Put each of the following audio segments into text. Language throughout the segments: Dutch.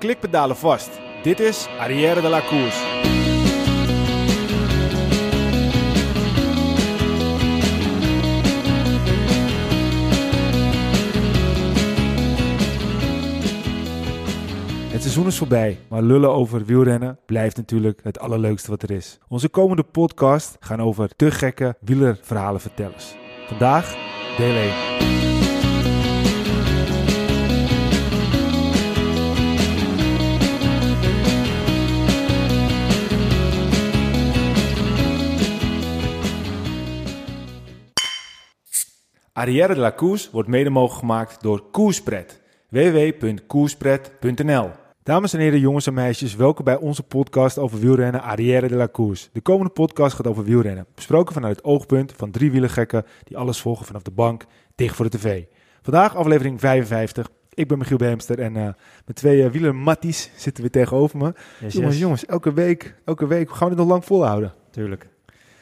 klikpedalen vast. Dit is Arrière de la Course. Het seizoen is voorbij, maar lullen over wielrennen blijft natuurlijk het allerleukste wat er is. Onze komende podcast gaan over te gekke wielerverhalen vertellers. Vandaag deel 1. Arrière de la Course wordt mede mogelijk gemaakt door Koerspret. www.koerspret.nl Dames en heren, jongens en meisjes, welkom bij onze podcast over wielrennen Arrière de la Course. De komende podcast gaat over wielrennen, besproken vanuit het oogpunt van drie wielergekken die alles volgen vanaf de bank, dicht voor de tv. Vandaag aflevering 55. Ik ben Michiel Beemster en uh, met twee uh, wielermatties zitten we tegenover me. Yes, jongens, yes. jongens, elke week, elke week, gaan we dit nog lang volhouden? Tuurlijk.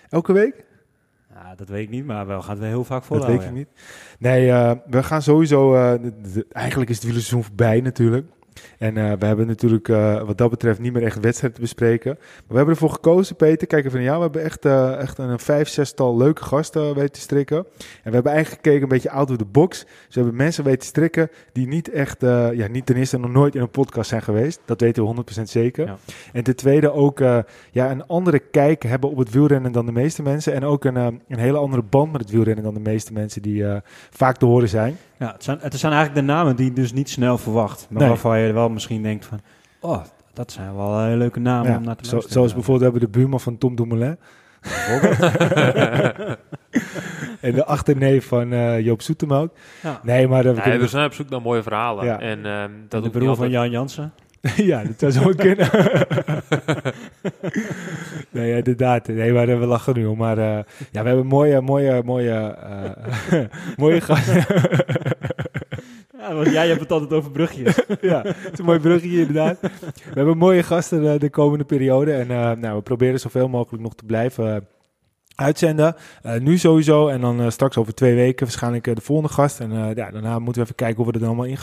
Elke week? Ja, dat weet ik niet, maar wel gaat wel heel vaak Dat volhouden. weet ik niet. Nee, eh, we gaan sowieso. de- de- eigenlijk is het wielerseizoen voorbij natuurlijk. En eh, we hebben natuurlijk eh, wat dat betreft niet meer echt wedstrijden te bespreken. Maar we hebben ervoor gekozen, Peter. Kijk even naar jou. We hebben echt, eh, echt een vijf, zestal leuke gasten weten te strikken. En we hebben eigenlijk gekeken een beetje out of the box. Dus we hebben mensen weten te strikken die niet echt, ja, niet ten eerste nog nooit in een podcast zijn geweest. Dat weten we 100% zeker. Ja. En ten tweede ook ja, een andere kijk hebben op het wielrennen dan de meeste mensen. En ook een, een hele andere band met het wielrennen dan de meeste mensen die vaak te horen zijn. Ja, het, zijn, het zijn eigenlijk de namen die je dus niet snel verwacht. Maar Nee. waarvan je wel misschien denkt van... Oh, dat zijn wel eh, leuke namen Ja, om naar te zo- luisteren. zoals bijvoorbeeld hebben we de buurman van Tom Dumoulin. en de achterneef van eh, Joop Soetemelk. Ja. Nee, maar... we we zijn op zoek naar mooie verhalen. Ja. En ehm, Dat de broer van Jan Jansen. ja, dat zou zo kunnen. nee, inderdaad. Nee, maar eh, we lachen nu om. Maar eh, ja, we hebben mooie, mooie, mooie, eh mooie gasten. Ja, want jij hebt het altijd over brugjes. ja, het is een mooi bruggetje inderdaad. We hebben mooie gasten de komende periode. En nou, we proberen zoveel mogelijk nog te blijven uitzenden. Eh, nu sowieso. En dan eh, straks over twee weken waarschijnlijk eh, de volgende gast. En ja, daarna moeten we even kijken hoe we dat allemaal in.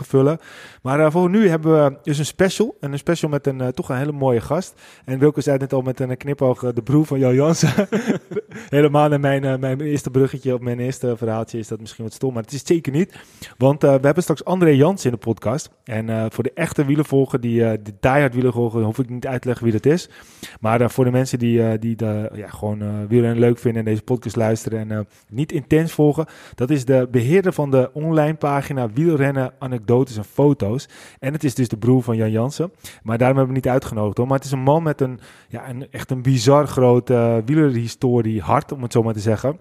Maar eh, voor nu hebben we dus een special. En een special met een toch een hele mooie gast. En Wilco zei net al met een knipoog de broer van Jan Jansen. Helemaal naar mijn, mijn eerste bruggetje op mijn eerste verhaaltje is dat misschien wat stom. Maar het is zeker niet. Want we hebben straks André Jans in de podcast. En voor de echte wielervolger, die de diehard wielervolger, hoef ik niet uit te leggen wie dat is. Maar voor de mensen die, die de, ja, gewoon wielrennen leuk vinden en deze podcast luisteren en eh, niet intens volgen. Dat is de beheerder van de online pagina Wielrennen, Anekdotes en Foto's. En het is dus de broer van Jan Jansen. Maar daarom hebben we hem niet uitgenodigd hoor. Maar het is een man met een, ja, een echt een bizar groot eh wielerhistorie hart, om het zo maar te zeggen.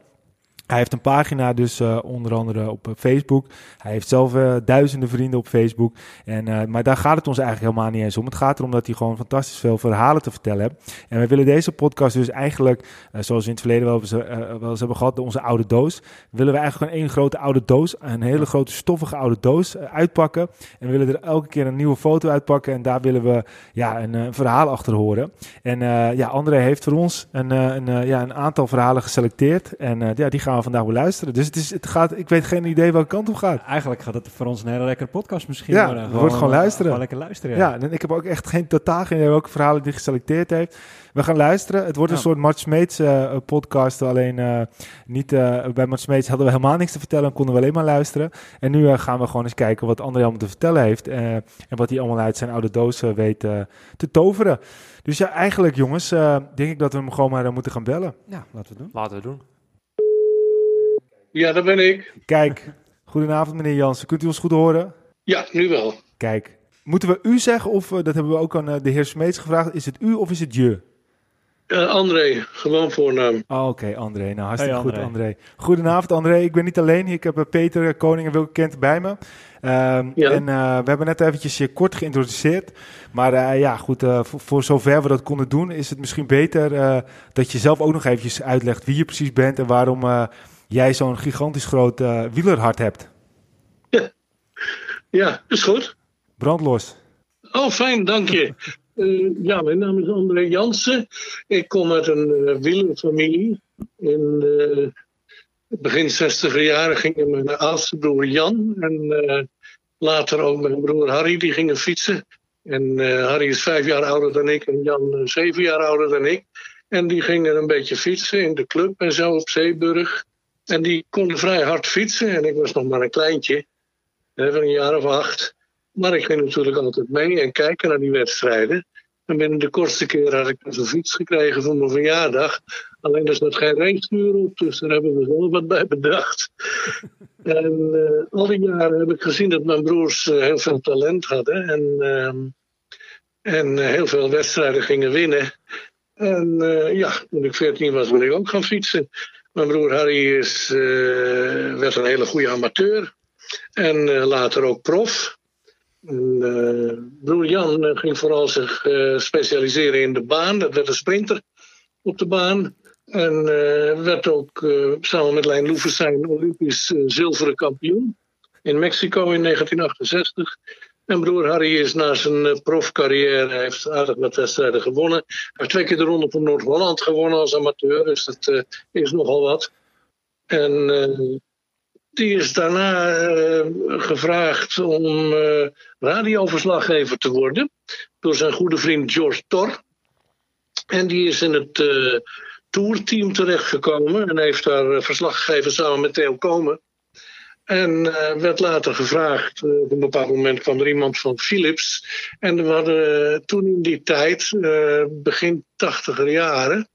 Hij heeft een pagina dus eh, onder andere op eh, Facebook. Hij heeft zelf eh, duizenden vrienden op Facebook. En, maar daar gaat het ons eigenlijk helemaal niet eens om. Het gaat erom dat hij gewoon fantastisch veel verhalen te vertellen heeft. En we willen deze podcast dus eigenlijk, zoals we in het verleden wel, eens, hebben gehad, onze oude doos. Willen we eigenlijk gewoon één grote oude doos, een hele grote stoffige oude doos uitpakken. En we willen er elke keer een nieuwe foto uitpakken. En daar willen we ja, een, verhaal achter horen. En ja, André heeft voor ons een, een, ja, een aantal verhalen geselecteerd. En ja, die gaan we vandaag beluisteren. Dus het, is, het gaat, ik weet geen idee welke kant op gaat. Eigenlijk gaat het voor ons een hele lekkere podcast misschien Ja, worden. het wordt gewoon luisteren. Gewoon lekker luisteren, Ja, en ik heb ook echt geen totaal geen idee welke verhalen die geselecteerd heeft. We gaan luisteren. Het wordt een soort Mart Smeets eh, podcast. Alleen eh, niet, eh, bij Mart Smeets hadden we helemaal niks te vertellen en konden we alleen maar luisteren. En nu eh, gaan we gewoon eens kijken wat André allemaal te vertellen heeft. eh, en wat hij allemaal uit zijn oude doos eh, weet eh, te toveren. Dus ja, eigenlijk jongens, eh, denk ik dat we hem gewoon maar eh, moeten gaan bellen. Ja, laten we doen. Laten we doen. Ja, dat ben ik. Kijk, goedenavond meneer Jansen. Kunt u ons goed horen? Ja, nu wel. Kijk, moeten we u zeggen of, eh, dat hebben we ook aan eh, de heer Smeets gevraagd, is het u of is het je? Eh, André, gewoon voornaam. Oh, Oké, André. Nou, hartstikke Hey, goed, André. Goedenavond, André. Ik ben niet alleen. Ik heb Peter Koning en Wilke Kent bij me. Ehm, Ja. En eh, we hebben net eventjes je kort geïntroduceerd. Maar eh, ja, goed, eh, voor, voor zover we dat konden doen, is het misschien beter eh, dat je zelf ook nog eventjes uitlegt wie je precies bent en waarom eh, jij zo'n gigantisch groot eh, wielerhart hebt. Ja, is goed. Brandlos. Oh, fijn, dank je. Eh, ja, mijn naam is André Jansen. Ik kom uit een eh wielerfamilie. In eh, begin 60 jaren gingen mijn oudste broer Jan en later ook mijn broer Harry, die gingen fietsen. En Harry is vijf jaar ouder dan ik en Jan zeven jaar ouder dan ik. En die gingen een beetje fietsen in de club en zo op Zeeburg. En die konden vrij hard fietsen. En ik was nog maar een kleintje, van een jaar of acht. Maar ik ging natuurlijk altijd mee en kijken naar die wedstrijden. En binnen de kortste keer had ik dus een fiets gekregen voor mijn verjaardag. Alleen er zat geen rijstuur op, dus daar hebben we wel wat bij bedacht. en uh, al die jaren heb ik gezien dat mijn broers uh, heel veel talent hadden. En, uh, en heel veel wedstrijden gingen winnen. En ja, toen ik 14 was, ben ik ook gaan fietsen. Mijn broer Harry is, werd een hele goede amateur. En later ook prof. En, uh, broer Jan eh, ging vooral zich specialiseren in de baan. Dat werd een sprinter op de baan. En werd ook samen met Lijn Loevestein Olympisch zilveren kampioen in Mexico in 1968. En broer Harry is na zijn profcarrière, heeft aardig met wedstrijden gewonnen. Hij heeft twee keer de Ronde van Noord-Holland gewonnen als amateur, dus dat is nogal wat. En die is daarna gevraagd om radioverslaggever te worden door zijn goede vriend George Tor. En die is in het tourteam terechtgekomen en heeft daar verslag gegeven samen met Theo Komen. En werd later gevraagd, op een bepaald moment kwam er iemand van Philips. En we hadden toen in die tijd, begin tachtiger jaren,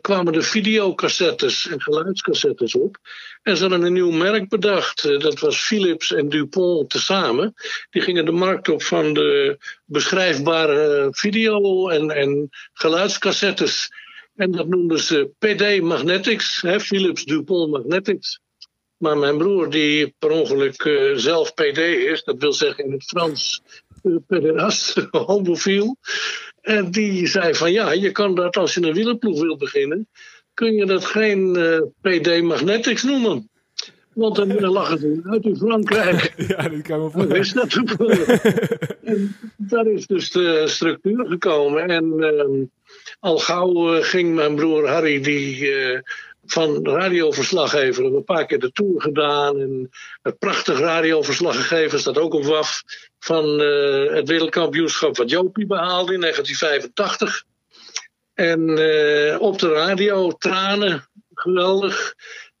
kwamen de videocassettes en geluidscassettes op. En ze hadden een nieuw merk bedacht. Dat was Philips en Dupont tezamen. Die gingen de markt op van de beschrijfbare video- en, en geluidscassettes. En dat noemden ze PD Magnetics, hè, Philips Dupont Magnetics. Maar mijn broer, die per ongeluk uh, zelf PD is, dat wil zeggen in het Frans uh, pederast, homofiel. En die zei van ja, je kan dat als je een wielerploeg wil beginnen, kun je dat geen uh, PD Magnetics noemen. Want dan lachen ze uit in Frankrijk. Ja, dat kan me voor. is dat En daar is dus de structuur gekomen. En uh, al gauw uh, ging mijn broer Harry, die uh, van radioverslaggever, een paar keer de tour gedaan. En een prachtig radioverslaggever staat ook op WAF van uh, het wereldkampioenschap wat Jopie behaalde in 1985. En uh, op de radio, tranen, geweldig.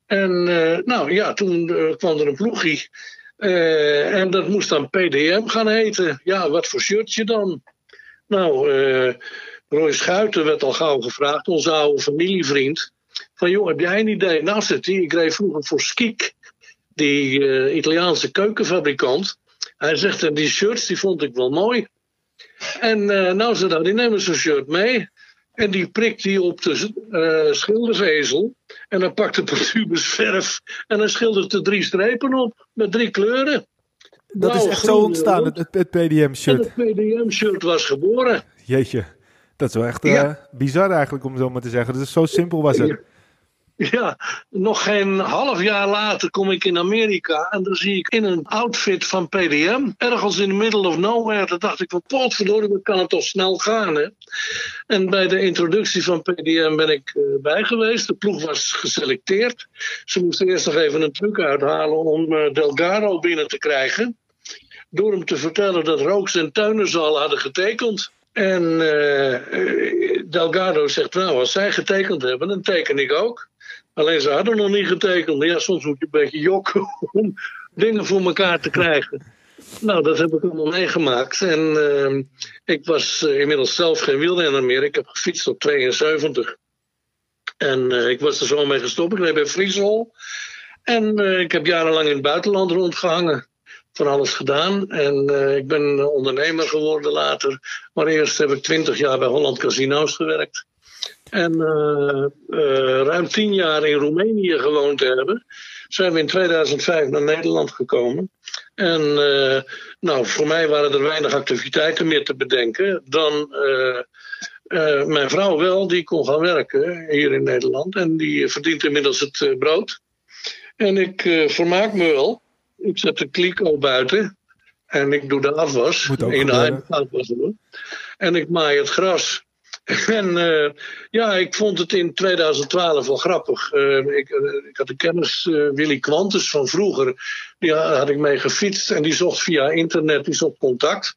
En uh, nou ja, toen kwam er een ploegie. en dat moest dan PDM gaan heten. Ja, wat voor shirtje dan? Nou, Roy Schuiten werd al gauw gevraagd, onze oude familievriend. Van joh, heb jij een idee? Nou, hij, ik reed vroeger voor Skik, die Italiaanse keukenfabrikant. Hij zegt, en die shirts die vond ik wel mooi. En uh, nou ze dan, die nemen zo'n shirt mee. En die prikt hij op de uh, schildersezel. En dan pakt de tubus verf. En dan schildert er drie strepen op. Met drie kleuren. Dat is echt zo ontstaan, het, het, het PDM-shirt. het PDM-shirt was geboren. Jeetje, dat is wel echt ja. uh, bizar eigenlijk om zo maar te zeggen. Dus zo simpel was het. Ja, nog geen half jaar later kom ik in Amerika en dan zie ik in een outfit van PDM, ergens in the middle of nowhere, dan dacht ik van potverdorie, dat kan het toch snel gaan hè. En bij de introductie van PDM ben ik uh, bij geweest, de ploeg was geselecteerd. Ze moesten eerst nog even een truc uithalen om uh, Delgado binnen te krijgen. Door hem te vertellen dat Rooks en Tuiners al hadden getekend. En uh, Delgado zegt, nou, als zij getekend hebben, dan teken ik ook. Alleen ze hadden nog niet getekend. Ja, soms moet je een beetje jokken om dingen voor elkaar te krijgen. Nou, dat heb ik allemaal meegemaakt. En uh, ik was uh, inmiddels zelf geen wielrenner meer. Ik heb gefietst tot 72. En ik was er zo mee gestopt. Ik reed bij Friesel. En ik heb jarenlang in het buitenland rondgehangen. Van alles gedaan. En ik ben ondernemer geworden later. Maar eerst heb ik 20 jaar bij Holland Casino's gewerkt. En uh, ruim tien jaar in Roemenië gewoond hebben, zijn we in 2005 naar Nederland gekomen. En nou, voor mij waren er weinig activiteiten meer te bedenken. Dan mijn vrouw wel, die kon gaan werken hier in Nederland. En die verdient inmiddels het brood. En ik vermaak me wel. Ik zet de kliko buiten. En ik doe de afwas. in de afwas En ik maai het gras. En uh, ja, ik vond het in 2012 wel grappig. Uh, ik, uh, ik, had een kennis, Willy Quantus van vroeger. Die had ik mee gefietst en die zocht via internet die zocht contact.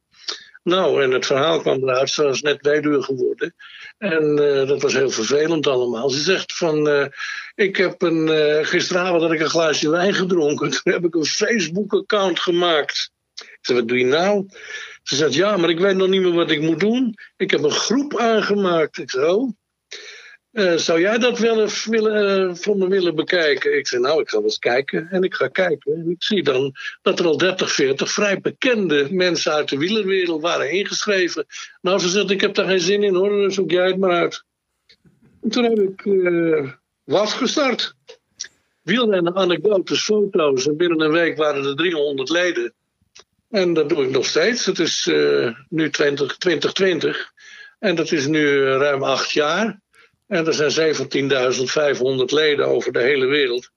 Nou, en het verhaal kwam eruit. Ze was net weduwe geworden. En eh, dat was heel vervelend allemaal. Ze zegt van, eh, ik heb een, eh, gisteravond had ik een glaasje wijn gedronken. Toen heb ik een Facebook-account gemaakt. Ik zeg, wat doe je nou? Ze zegt, ja, maar ik weet nog niet meer wat ik moet doen. Ik heb een groep aangemaakt. Ik zeg, oh. Eh, zou jij dat wel eens willen, eh, voor me willen bekijken? Ik zei, nou, ik ga eens kijken. En ik ga kijken. En ik zie dan dat er al 30, 40 vrij bekende mensen uit de wielerwereld waren ingeschreven. Nou, ze zegt, ik heb daar geen zin in hoor, zoek jij het maar uit. En toen heb ik uh, WAF gestart. Wielrennen, anekdotes, foto's. En binnen een week waren er 300 leden. En dat doe ik nog steeds. Het is nu 20, 2020. En dat is nu ruim acht jaar. En er zijn 17.500 leden over de hele wereld.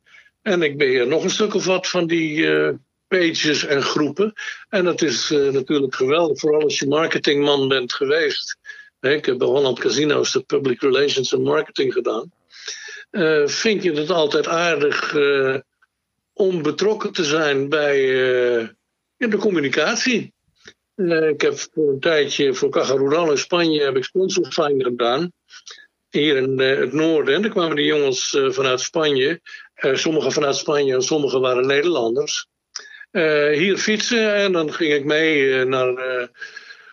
En ik beheer nog een stuk of wat van die uh, pages en groepen. En dat is uh, natuurlijk geweldig, vooral als je marketingman bent geweest. Ik heb bij Holland Casino's de public relations en marketing gedaan. Uh, vind je het altijd aardig om betrokken te zijn bij in de communicatie? ik heb voor een tijdje voor Caja Rural in Spanje heb ik gedaan hier in uh, het noorden. En er kwamen die jongens uh, vanuit Spanje. Uh, sommigen vanuit Spanje en sommigen waren Nederlanders. hier fietsen en dan ging ik mee naar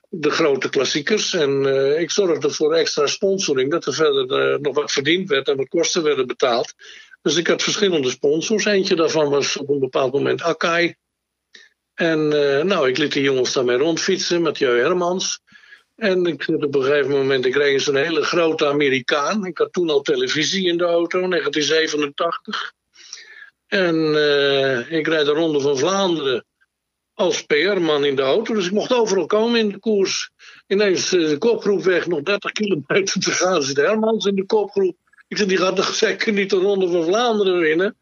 de grote klassiekers. En ik zorgde voor extra sponsoring. Dat er verder nog wat verdiend werd en wat kosten werden betaald. Dus ik had verschillende sponsors. Eentje daarvan was op een bepaald moment Akai. En nou, ik liet die jongens daarmee rondfietsen. Mathieu Hermans. En ik op een gegeven moment, ik reed zo'n hele grote Amerikaan. Ik had toen al televisie in de auto, 1987. En uh, ik rijd de Ronde van Vlaanderen als PR-man in de auto. Dus ik mocht overal komen in de koers. Ineens uh, de kopgroep weg, nog 30 kilometer te gaan. Zit Hermans in de kopgroep. Ik zei, die gaat toch zeker niet de Ronde van Vlaanderen winnen?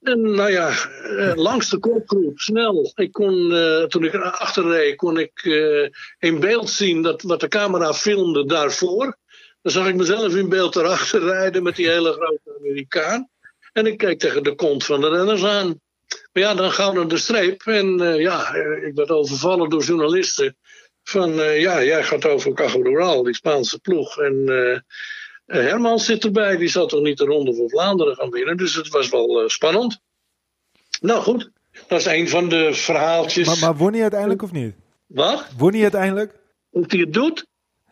En nou ja, eh, langs de kopgroep, snel. Ik kon, uh, toen ik erachter reed, kon ik uh, in beeld zien dat, wat de camera filmde daarvoor. Dan zag ik mezelf in beeld erachter rijden met die hele grote Amerikaan. En ik keek tegen de kont van de renners aan. Maar ja, dan gaan we de streep. En ja, ik werd overvallen door journalisten. Van ja, jij gaat over Cajo Rural, die Spaanse ploeg. En uh, Herman zit erbij, die zat toch niet de Ronde van Vlaanderen gaan winnen. Dus het was wel uh, spannend. Nou goed, dat is een van de verhaaltjes. Maar, maar won hij uiteindelijk of niet? Wat? Won hij uiteindelijk? Of hij het doet?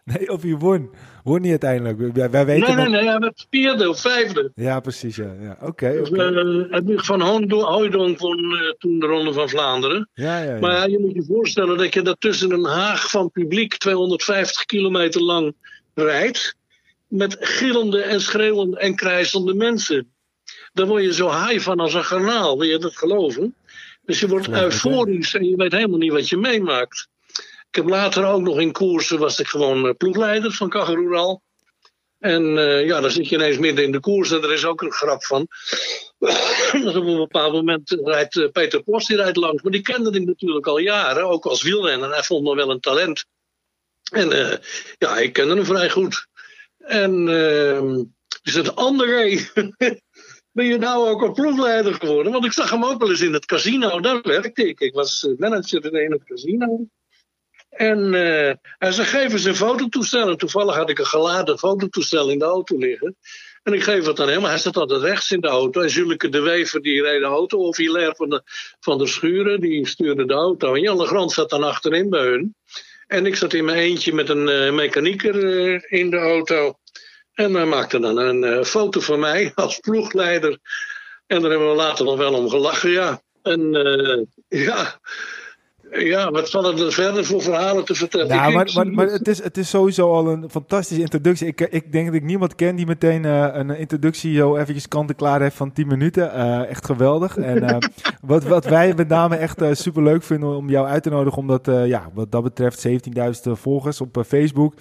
Nee, of hij won. Won hij uiteindelijk? Wij, wij weten nee, nee, nee, hij werd vierde of vijfde. Ja, precies. Ja. Ja. Oké. Okay, dus, okay. uh, van Hooydonk won uh, toen de Ronde van Vlaanderen. Ja, ja, ja. Maar je moet je voorstellen dat je dat tussen een haag van publiek 250 kilometer lang rijdt met gillende en schreeuwende en krijzende mensen. Daar word je zo high van als een garnaal, wil je dat geloven? Dus je wordt ja, euforisch en je weet helemaal niet wat je meemaakt. Ik heb later ook nog in koersen, was ik gewoon ploegleider van Cagerural. En uh, ja, dan zit je ineens midden in de koers en er is ook een grap van. op een bepaald moment rijdt uh, Peter Post die rijdt langs. Maar die kende ik natuurlijk al jaren, ook als wielrenner. Hij vond nog wel een talent. En uh, ja, ik kende hem vrij goed. En uh, dus het andere, ben je nou ook een ploegleider geworden? Want ik zag hem ook wel eens in het casino, daar werkte ik. Ik was manager in het casino. En uh, zei, geef eens een fototoestel. En toevallig had ik een geladen fototoestel in de auto liggen. En ik geef het aan hem, hij zat altijd rechts in de auto. En Zulke de Wever, die reed de auto. Of Hilaire van de, van de Schuren, die stuurde de auto. En Jan Grant zat dan achterin bij hun. En ik zat in mijn eentje met een uh, mechanieker uh, in de auto. En hij maakte dan een uh, foto van mij als ploegleider. En daar hebben we later nog wel om gelachen, ja. En ja, ja, wat vallen er verder voor verhalen te vertellen? Ja, maar, maar, maar, het, is, het is sowieso al een fantastische introductie. Ik, ik denk dat ik niemand ken die meteen uh, een introductie zo eventjes kant en klaar heeft van 10 minuten. Uh, echt geweldig. En uh, wat, wat wij met name echt super leuk vinden om jou uit te nodigen, omdat ja, wat dat betreft 17.000 volgers op Facebook.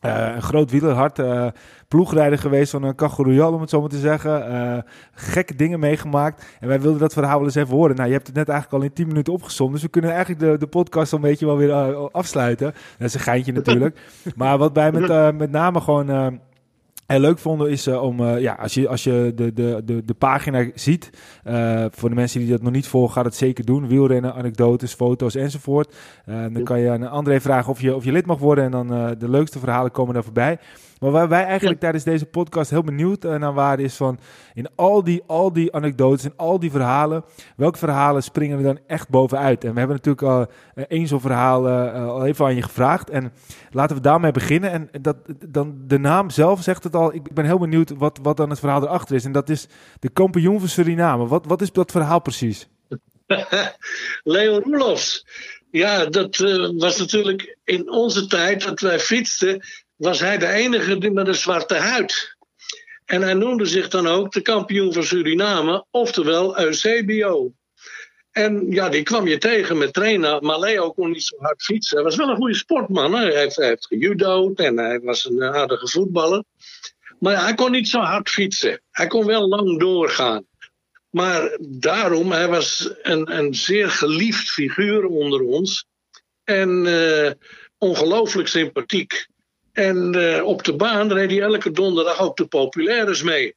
Uh, een groot wielerhart, uh, ploegrijder geweest van een Cajo Royal, om het zo maar te zeggen. Uh, gekke dingen meegemaakt. En wij wilden dat verhaal wel eens even horen. Nou, je hebt het net eigenlijk al in 10 minuten opgezomd. Dus we kunnen eigenlijk de, de podcast al een beetje wel weer afsluiten. Dat is een geintje natuurlijk. maar wat wij met, met name gewoon heel leuk vonden is uh, om, uh, ja, als je, als je de, de, de, de pagina ziet, uh, voor de mensen die dat nog niet volgen, gaat het zeker doen. Wielrennen, anekdotes, foto's enzovoort. dan kan je aan André vragen of je, of je lid mag worden en dan de leukste verhalen komen daar voorbij. Maar waar wij eigenlijk tijdens deze podcast heel benieuwd uh, naar waren is van in al die, al die anekdotes en al die verhalen, welke verhalen springen er dan echt bovenuit? En we hebben natuurlijk al uh, één zo'n verhaal uh, al even aan je gevraagd en laten we daarmee beginnen. En dat, dan de naam zelf zegt het al, ik ben heel benieuwd wat, wat dan het verhaal erachter is. En dat is de kampioen van Suriname. Wat, wat is dat verhaal precies? Leo Roelofs. Ja, dat was natuurlijk in onze tijd dat wij fietsten was hij de enige met een zwarte huid. En hij noemde zich dan ook de kampioen van Suriname, oftewel Eusebio. En ja, die kwam je tegen met trainen. Maar Leo kon niet zo hard fietsen. Hij was wel een goede sportman. Hij heeft, hij heeft gejudo'd en hij was een aardige voetballer. Maar hij kon niet zo hard fietsen. Hij kon wel lang doorgaan. Maar daarom, hij was een, een zeer geliefd figuur onder ons. En uh, ongelooflijk sympathiek. En uh, op de baan reed hij elke donderdag ook de populaires mee.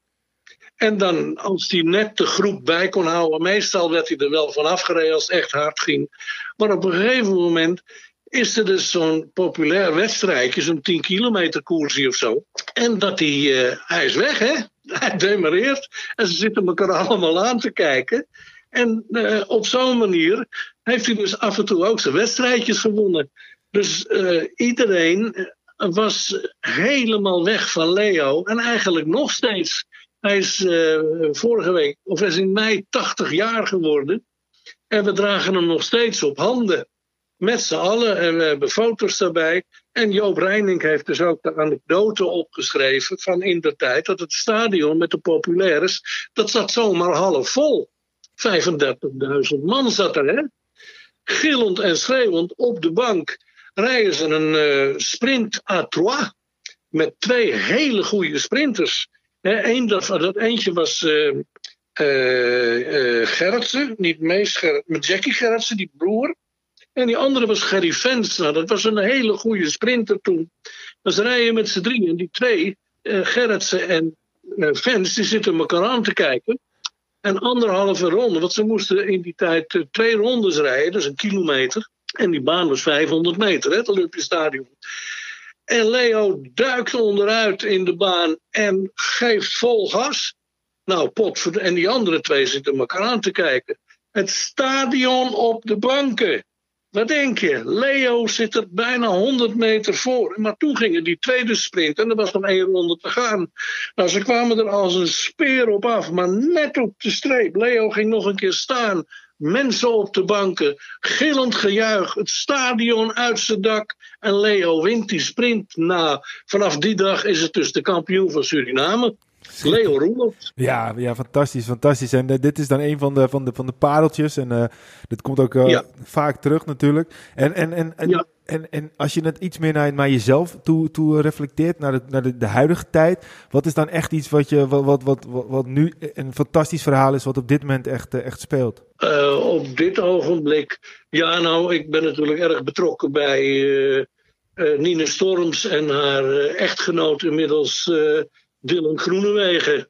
En dan, als hij net de groep bij kon houden, meestal werd hij er wel van afgereden als het echt hard ging. Maar op een gegeven moment is er dus zo'n populair wedstrijdje, zo'n 10 kilometer koersje of zo. En dat hij, uh, hij is weg, hè? Hij demareert. En ze zitten elkaar allemaal aan te kijken. En uh, op zo'n manier heeft hij dus af en toe ook zijn wedstrijdjes gewonnen. Dus iedereen was helemaal weg van Leo. En eigenlijk nog steeds. Hij is uh, vorige week, of is in mei 80 jaar geworden. En we dragen hem nog steeds op handen. Met z'n allen. En we hebben foto's daarbij. En Joop Reining heeft dus ook de anekdote opgeschreven van in de tijd dat het stadion met de populaires, dat zat zomaar half vol. 35.000 man zat er, hè? Gillend en schreeuwend op de bank rijden ze een uh, sprint à trois. Met twee hele goede sprinters. Eén, dat, dat eentje was uh, Gerritsen, niet meest Gerrit, met Jackie Gerritsen, die broer. En die andere was Gerry Vens. Dat was een hele goede sprinter toen. Dus rijden met z'n drieën. Die twee, Gerritsen en Vens, die zitten elkaar aan te kijken. En anderhalve ronde, want ze moesten in die tijd twee rondes rijden, dus een kilometer. En die baan was 500 meter, het Olympisch Stadion. En Leo duikt onderuit in de baan en geeft vol gas. Nou, pot. En die andere twee zitten elkaar aan te kijken. Het stadion op de banken. Wat denk je? Leo zit er bijna 100 meter voor. Maar toen gingen die tweede sprint en er was nog één ronde te gaan. Nou, ze kwamen er als een speer op af, maar net op de streep. Leo ging nog een keer staan mensen op de banken, gillend gejuich, het stadion uit zijn dak. En Leo wint die sprint. Nou, vanaf die dag is het dus de kampioen van Suriname. Leo Roelof. Ja, ja, fantastisch, fantastisch. En uh, dit is dan een van de, van de, van de pareltjes. En uh, dit komt ook uh, ja. vaak terug natuurlijk. En, en, en, en, ja. en, en als je het iets meer naar, naar jezelf toe, toe reflecteert, naar, de, naar de, de huidige tijd. Wat is dan echt iets wat, je, wat, wat, wat, wat, wat nu een fantastisch verhaal is, wat op dit moment echt, echt speelt? op dit ogenblik, ja nou, ik ben natuurlijk erg betrokken bij Nina Storms en haar echtgenoot inmiddels... Dylan Groenewegen.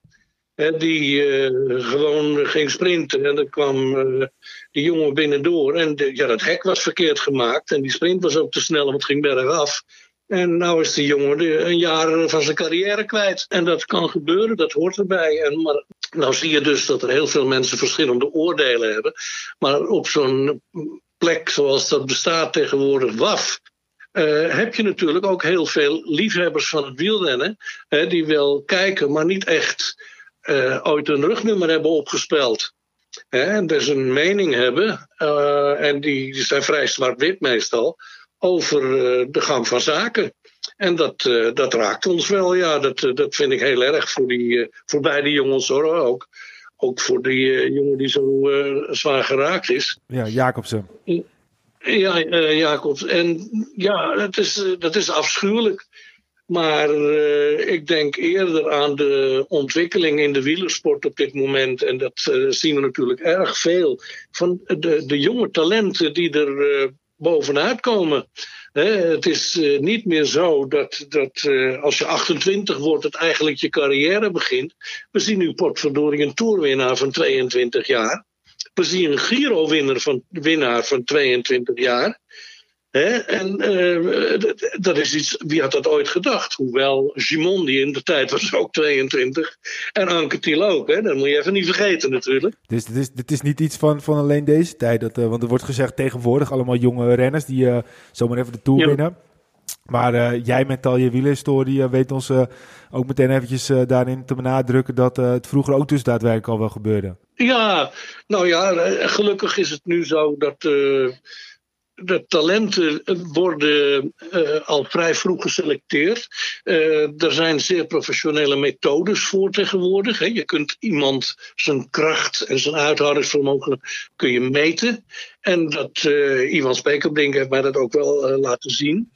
Die uh, gewoon ging sprinten. En dan kwam uh, die jongen binnendoor. En ja, dat hek was verkeerd gemaakt. En die sprint was ook te snel, want het ging bergaf. En nou is die jongen een jaar van zijn carrière kwijt. En dat kan gebeuren, dat hoort erbij. En, maar nou zie je dus dat er heel veel mensen verschillende oordelen hebben. Maar op zo'n plek zoals dat bestaat tegenwoordig, WAF, uh, heb je natuurlijk ook heel veel liefhebbers van het wielrennen. Hè, die wel kijken, maar niet echt uh, ooit een rugnummer hebben opgespeld. Hè, en dus een mening hebben, uh, en die, die, zijn vrij zwart-wit meestal, over de gang van zaken. En dat, dat raakt ons wel, ja. Dat, dat vind ik heel erg voor, die, voor beide jongens hoor, ook. Ook voor die jongen die zo zwaar geraakt is. Ja, Jacobsen. Ja, uh, Jacobs. En ja, dat is, dat is afschuwelijk. Maar uh, ik denk eerder aan de ontwikkeling in de wielersport op dit moment. En dat zien we natuurlijk erg veel. Van de, de jonge talenten die er bovenuit komen. het is eh, niet meer zo dat, dat eh, als je 28 wordt, het eigenlijk je carrière begint. We zien nu potverdorie een toerwinnaar van 22 jaar. We zien een Giro-winnaar van, winnaar van 22 jaar. En uh, dat is iets, wie had dat ooit gedacht? Hoewel Gimondi in de tijd was ook 22 en Anquetil ook. Hè? Dat moet je even niet vergeten natuurlijk. Dus dit is, dit is niet iets van, van alleen deze tijd. Dat, uh, want er wordt gezegd tegenwoordig allemaal jonge renners die uh, zomaar even de Tour winnen. Maar jij met al je wielerhistorie weet ons ook meteen eventjes daarin te benadrukken dat het vroeger ook dus daadwerkelijk al wel gebeurde. Ja, nou ja, gelukkig is het nu zo dat de talenten worden al vrij vroeg geselecteerd. Er zijn zeer professionele methodes voor tegenwoordig. Hè. Je kunt iemand zijn kracht en zijn uithoudingsvermogen kun je meten. En dat Ivan Spekerbrink heeft mij dat ook wel laten zien.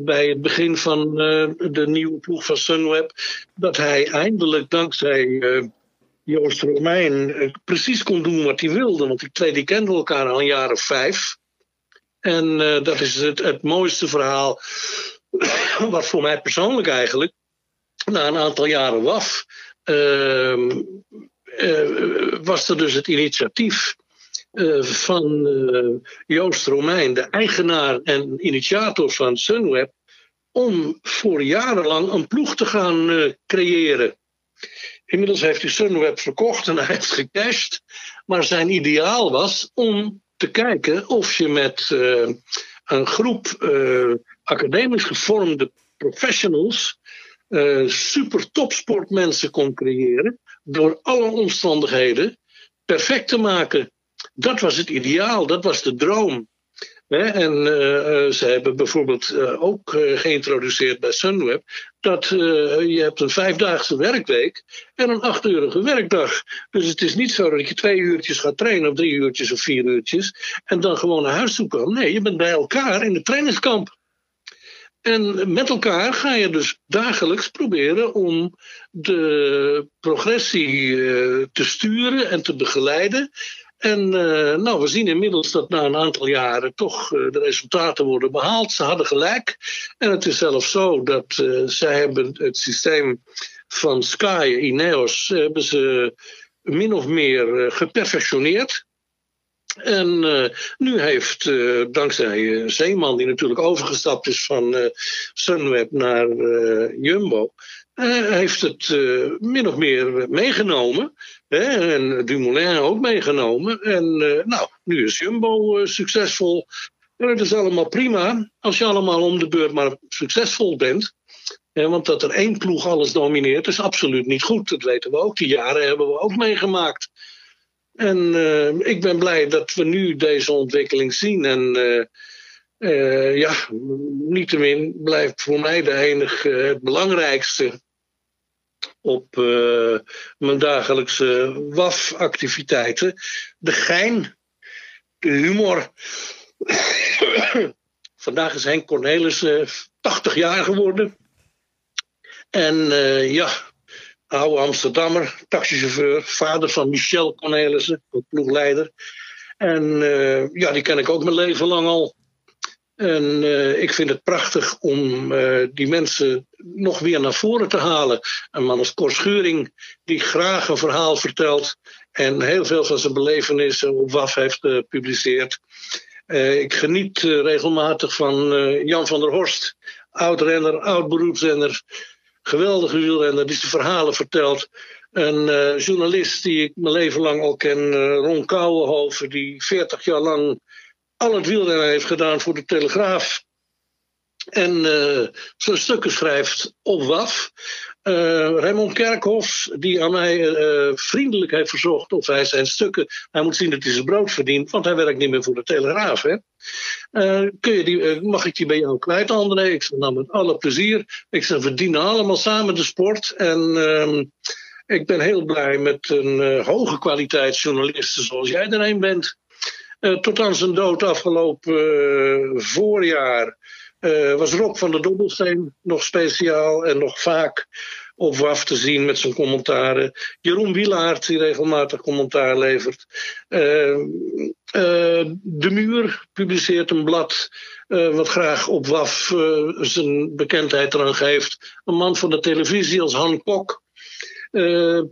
Bij het begin van de nieuwe ploeg van Sunweb. Dat hij eindelijk dankzij Joost Romein precies kon doen wat hij wilde. Want die twee die kenden elkaar al een jaar of vijf. En dat is het, het mooiste verhaal, wat voor mij persoonlijk eigenlijk, na een aantal jaren WAF, uh, was er dus het initiatief uh, van Joost Romein, de eigenaar en initiator van Sunweb, om voor jarenlang een ploeg te gaan creëren. Inmiddels heeft hij Sunweb verkocht en hij heeft gecashed. Maar zijn ideaal was om te kijken of je met een groep academisch gevormde professionals super topsportmensen kon creëren. Door alle omstandigheden perfect te maken. Dat was het ideaal, dat was de droom. En uh, ze hebben bijvoorbeeld uh, ook geïntroduceerd bij Sunweb dat je hebt een vijfdaagse werkweek en een achtuurige werkdag. Dus het is niet zo dat je twee uurtjes gaat trainen of drie uurtjes of vier uurtjes en dan gewoon naar huis toe kan. Nee, je bent bij elkaar in de trainingskamp. En met elkaar ga je dus dagelijks proberen om de progressie te sturen en te begeleiden. En uh, nou, we zien inmiddels dat na een aantal jaren toch uh, de resultaten worden behaald. Ze hadden gelijk. En het is zelfs zo dat uh, zij hebben het systeem van Sky, Ineos, hebben ze min of meer geperfectioneerd. En nu heeft, dankzij Zeeman, die natuurlijk overgestapt is van Sunweb naar Jumbo, heeft het min of meer meegenomen. En Dumoulin ook meegenomen. En uh, nou, nu is Jumbo uh, succesvol. En het is allemaal prima als je allemaal om de beurt maar succesvol bent. want dat er één ploeg alles domineert is absoluut niet goed. Dat weten we ook. Die jaren hebben we ook meegemaakt. En uh, ik ben blij dat we nu deze ontwikkeling zien. En ja, niettemin blijft voor mij de enige, het belangrijkste op uh, mijn dagelijkse WAF-activiteiten. De gein, de humor. Vandaag is Henk Cornelis uh, eh, 80 jaar geworden. En uh, ja, oude Amsterdammer, taxichauffeur, vader van Michel Cornelissen, ploegleider. En ja, die ken ik ook mijn leven lang al. En ik vind het prachtig om die mensen nog weer naar voren te halen. Een man als Cor Schuring, die graag een verhaal vertelt en heel veel van zijn belevenissen op WAF heeft gepubliceerd. Uh, ik geniet regelmatig van Jan van der Horst, oud-renner, oud-beroepsrenner, geweldige wielrenner, die zijn verhalen vertelt. Een journalist die ik mijn leven lang al ken, Ron Kouwenhoven, die 40 jaar lang al het wielrennen heeft gedaan voor de Telegraaf. En uh, zijn stukken schrijft op WAF. Uh, Raymond Kerkhoff, die aan mij uh, vriendelijk heeft verzocht of hij zijn stukken. Hij moet zien dat hij zijn brood verdient, want hij werkt niet meer voor de Telegraaf. Hè? kun je die, mag ik die bij jou kwijt, André? Ik zeg, nou met alle plezier. Ik zeg, we dienen allemaal samen de sport. En ehm, ik ben heel blij met een hoge kwaliteit journalisten zoals jij er een bent. Tot aan zijn dood afgelopen voorjaar uh, was Rob van der Dobbelsteen nog speciaal en nog vaak op WAF te zien met zijn commentaren. Jeroen Wielaert, die regelmatig commentaar levert. Uh, de Muur publiceert een blad wat graag op WAF zijn bekendheid eraan geeft. Een man van de televisie als Han Kok.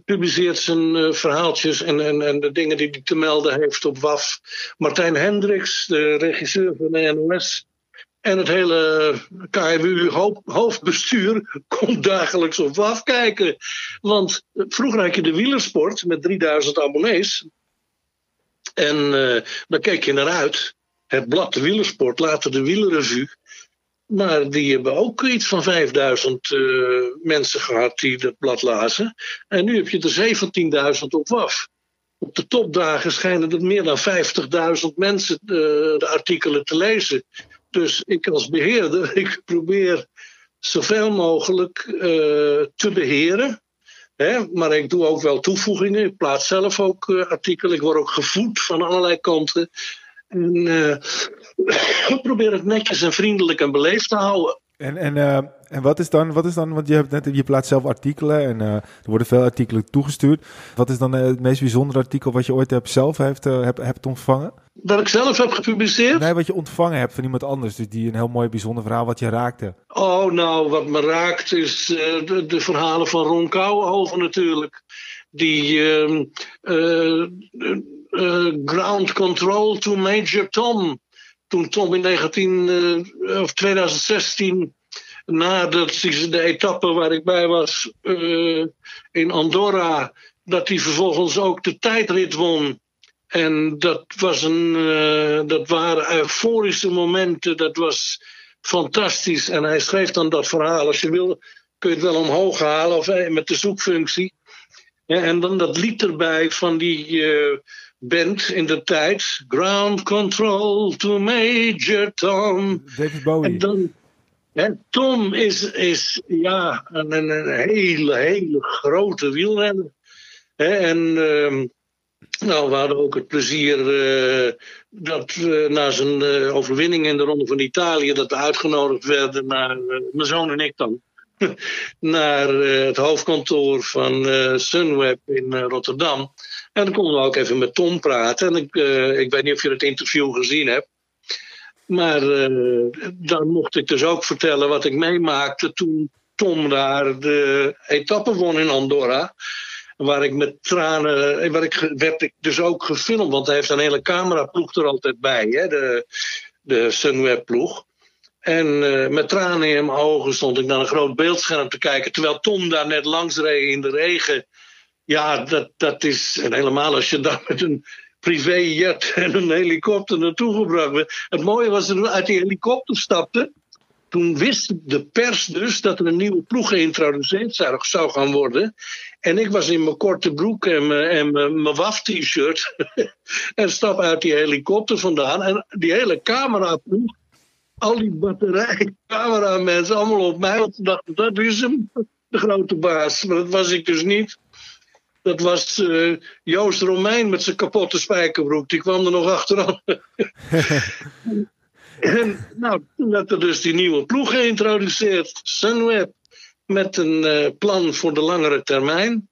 publiceert zijn verhaaltjes en, en, en de dingen die hij te melden heeft op WAF. Martijn Hendricks, de regisseur van de NOS, en het hele KMU hoofdbestuur komt dagelijks op afkijken. Want vroeger had je de wielersport met 3000 abonnees. En uh, daar keek je naar uit. Het blad de wielersport, later de wielerrevue. Maar die hebben ook iets van 5000 uh, eh, mensen gehad die dat blad lazen. En nu heb je er 17.000 op WAF. Op de topdagen schijnen er meer dan 50.000 mensen uh, de artikelen te lezen. Dus ik als beheerder, ik probeer zoveel mogelijk uh, te beheren. Hè? Maar ik doe ook wel toevoegingen. Ik plaats zelf ook uh, artikelen. Ik word ook gevoed van allerlei kanten. En uh, probeer het netjes en vriendelijk en beleefd te houden. En, en, uh, en wat, is dan, wat is dan, want je, hebt net, je plaatst zelf artikelen en uh, er worden veel artikelen toegestuurd. Wat is dan het meest bijzondere artikel wat je ooit hebt, zelf heeft, hebt, hebt ontvangen? Dat ik zelf heb gepubliceerd? Nee, wat je ontvangen hebt van iemand anders. Dus die een heel mooi bijzonder verhaal wat je raakte. Oh, nou, wat me raakt is de, de, verhalen van Ron Kouwenhoven natuurlijk. Die ehm, ground control to Major Tom toen Tom in 19, of 2016 nadat de etappe waar ik bij was uh, in Andorra, dat hij vervolgens ook de tijdrit won. En dat, was een, uh, dat waren euforische momenten, dat was fantastisch. En hij schreef dan dat verhaal, als je wil kun je het wel omhoog halen of, eh, met de zoekfunctie. En dan dat lied erbij van die band in de tijd. Ground Control to Major Tom. David Bowie. En dan, Tom is, is ja, een, een hele, hele grote wielrenner. en uh, nou, we hadden ook het plezier uh, dat uh, na zijn uh, overwinning in de Ronde van Italië... dat we uitgenodigd werden naar, mijn zoon en ik dan... naar het hoofdkantoor van Sunweb in Rotterdam. En dan konden we ook even met Tom praten. En ik, ik weet niet of je het interview gezien hebt... Maar uh, dan mocht ik dus ook vertellen wat ik meemaakte toen Tom daar de etappe won in Andorra. Waar ik met tranen, waar ik, werd ik dus ook gefilmd, want hij heeft een hele cameraploeg er altijd bij, hè, de, de Sunweb ploeg. En met tranen in mijn ogen stond ik naar een groot beeldscherm te kijken, terwijl Tom daar net langs reed in de regen. Ja, dat, dat is, en helemaal als je daar met een privéjet en een helikopter naartoe gebracht werd. Het mooie was dat we uit die helikopter stapten. Toen wist de pers dus dat er een nieuwe ploeg geïntroduceerd zou gaan worden. En ik was in mijn korte broek en mijn, en WAF-t-shirt. en stap uit die helikopter vandaan. En die hele cameraploeg, al die batterij, cameramensen, allemaal op mij. Want dachten, dat is hem, de grote baas. Maar dat was ik dus niet. Dat was uh, Joost Romein met zijn kapotte spijkerbroek. Die kwam er nog achteraan. en nou, toen werd er dus die nieuwe ploeg geïntroduceerd. Sunweb. Met een uh, plan voor de langere termijn.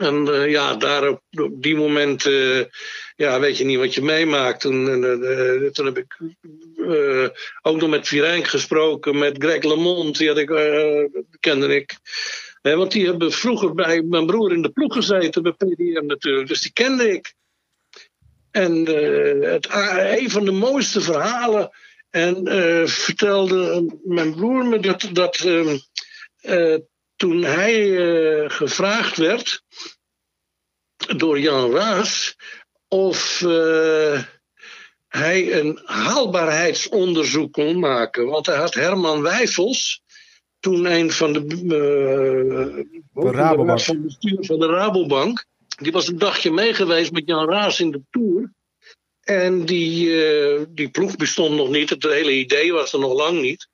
En uh, ja, daar op, op die moment ja, weet je niet wat je meemaakt. Toen, toen heb ik ook nog met Virenk gesproken, met Greg LeMond, die had ik, kende ik want die hebben vroeger bij mijn broer in de ploeg gezeten, bij PDM natuurlijk. Dus die kende ik. En uh, het, een van de mooiste verhalen. En uh, vertelde mijn broer me dat, dat uh, toen hij gevraagd werd door Jan Raas of hij een haalbaarheidsonderzoek kon maken. Want hij had Herman Wijfels, toen een van de, uh, Rabobank. van bestuur van de Rabobank. Die was een dagje mee geweest met Jan Raas in de Tour. En die, uh, die ploeg bestond nog niet. Het hele idee was er nog lang niet.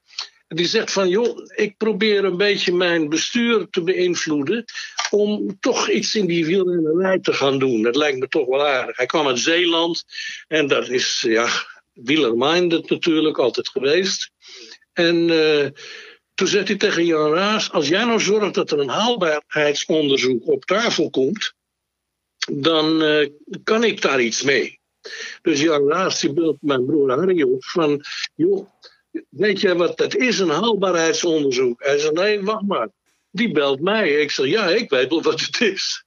En die zegt van, joh, ik probeer een beetje mijn bestuur te beïnvloeden... om toch iets in die wielrennerij te gaan doen. Dat lijkt me toch wel aardig. Hij kwam uit Zeeland. En dat is, ja, wielerminded natuurlijk, altijd geweest. En... Uh, Toen zei hij tegen Jan Raas: Als jij nou zorgt dat er een haalbaarheidsonderzoek op tafel komt, dan eh, kan ik daar iets mee. Dus Jan Raas die belt mijn broer Harry van, joh, weet jij wat dat is, een haalbaarheidsonderzoek? Hij zei, nee, wacht maar. Die belt mij. Ik zeg, ja, ik weet wel wat het is.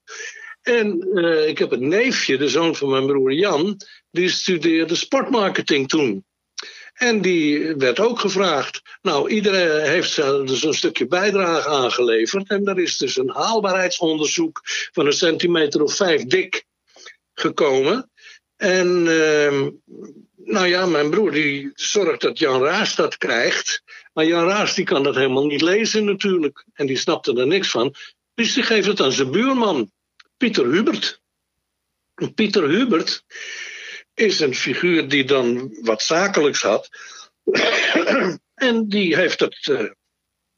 En uh, ik heb een neefje, de zoon van mijn broer Jan, die studeerde sportmarketing toen. En die werd ook gevraagd. Nou, iedereen heeft dus een stukje bijdrage aangeleverd. En er is dus een haalbaarheidsonderzoek van een centimeter of vijf dik gekomen. En uh, nou ja, mijn broer die zorgt dat Jan Raas dat krijgt. Maar Jan Raas die kan dat helemaal niet lezen natuurlijk. En die snapte er niks van. Dus die geeft het aan zijn buurman, Pieter Hubert. Pieter Hubert is een figuur die dan wat zakelijks had. en die heeft het uh,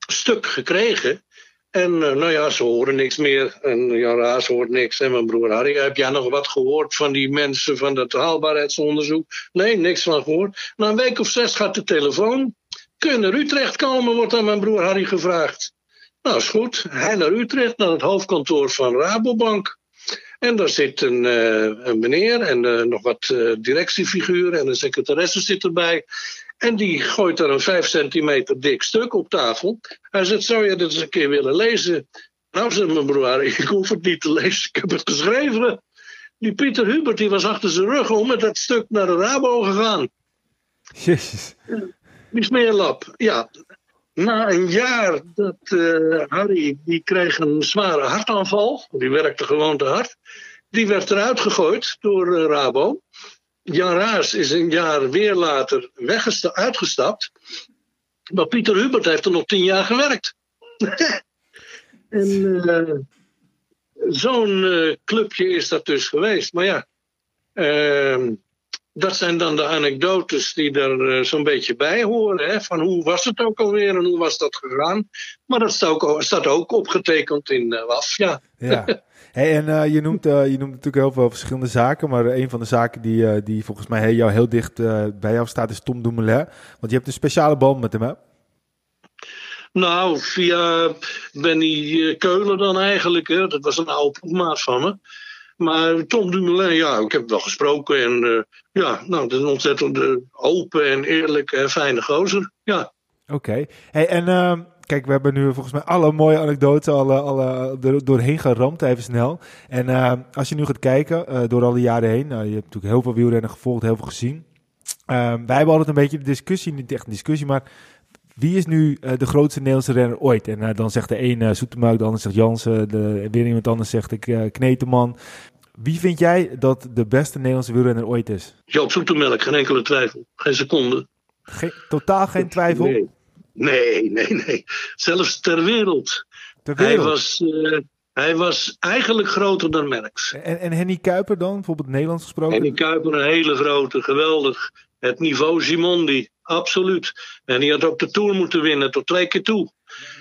stuk gekregen. En uh, nou ja, ze horen niks meer. En Jan Raas hoort niks. En mijn broer Harry, heb jij nog wat gehoord van die mensen van dat haalbaarheidsonderzoek? Nee, niks van gehoord. Na een week of zes gaat de telefoon. Kun naar Utrecht komen, wordt aan mijn broer Harry gevraagd. Nou, is goed. Hij naar Utrecht, naar het hoofdkantoor van Rabobank. En daar zit een, uh, een meneer en uh, nog wat uh, directiefiguren en een secretaresse zit erbij. En die gooit er een vijf centimeter dik stuk op tafel. Hij zegt, zou je dat eens een keer willen lezen? Nou, zegt mijn broer, ik hoef het niet te lezen, ik heb het geschreven. Die Pieter Hubert die was achter zijn rug om met dat stuk naar de Rabo gegaan. Jezus. Die smeerlap, ja. Na een jaar dat uh, Harry, die kreeg een zware hartaanval. Die werkte gewoon te hard. Die werd eruit gegooid door uh, Rabo. Jan Raas is een jaar weer later uitgestapt. Maar Pieter Hubert heeft er nog tien jaar gewerkt. en uh, zo'n clubje is dat dus geweest. Maar ja, uh, dat zijn dan de anekdotes die er uh, zo'n beetje bij horen. Hè? Van hoe was het ook alweer en hoe was dat gegaan. Maar dat staat ook, staat ook opgetekend in WAF, ja. ja. Hey, en uh, je, noemt, uh, je noemt natuurlijk heel veel verschillende zaken, maar een van de zaken die, uh, die volgens mij jou heel dicht bij jou staat is Tom Dumoulin. Want je hebt een speciale band met hem, hè? Nou, via Benny Keulen dan eigenlijk. Hè? Dat was een oude ploegmaat van me. Maar Tom Dumoulin, ja, ik heb wel gesproken. En ja, nou, dat is een ontzettend open en eerlijk en fijne gozer. Ja. Oké. Hey, en ehm, kijk, we hebben nu volgens mij alle mooie anekdoten alle, alle, er doorheen geramd, even snel. En uh, als je nu gaat kijken, door alle jaren heen, nou, je hebt natuurlijk heel veel wielrennen gevolgd, heel veel gezien. Uh, wij hebben altijd een beetje de discussie, niet echt een discussie, maar wie is nu de grootste Nederlandse renner ooit? En dan zegt de een uh, de ander zegt Jansen, de, weer iemand anders zegt ik Kneteman. Wie vind jij dat de beste Nederlandse wielrenner ooit is? Joop Soetemelk, geen enkele twijfel. Geen seconde. Ge totaal geen twijfel? Nee. Nee, nee, nee. Zelfs ter wereld. Ter wereld? Hij, was, uh, hij was eigenlijk groter dan Merckx. En, en Henny Kuiper dan, bijvoorbeeld Nederlands gesproken? Henny Kuiper, een hele grote, geweldig. Het niveau Simondi, absoluut. En die had ook de Tour moeten winnen, tot twee keer toe.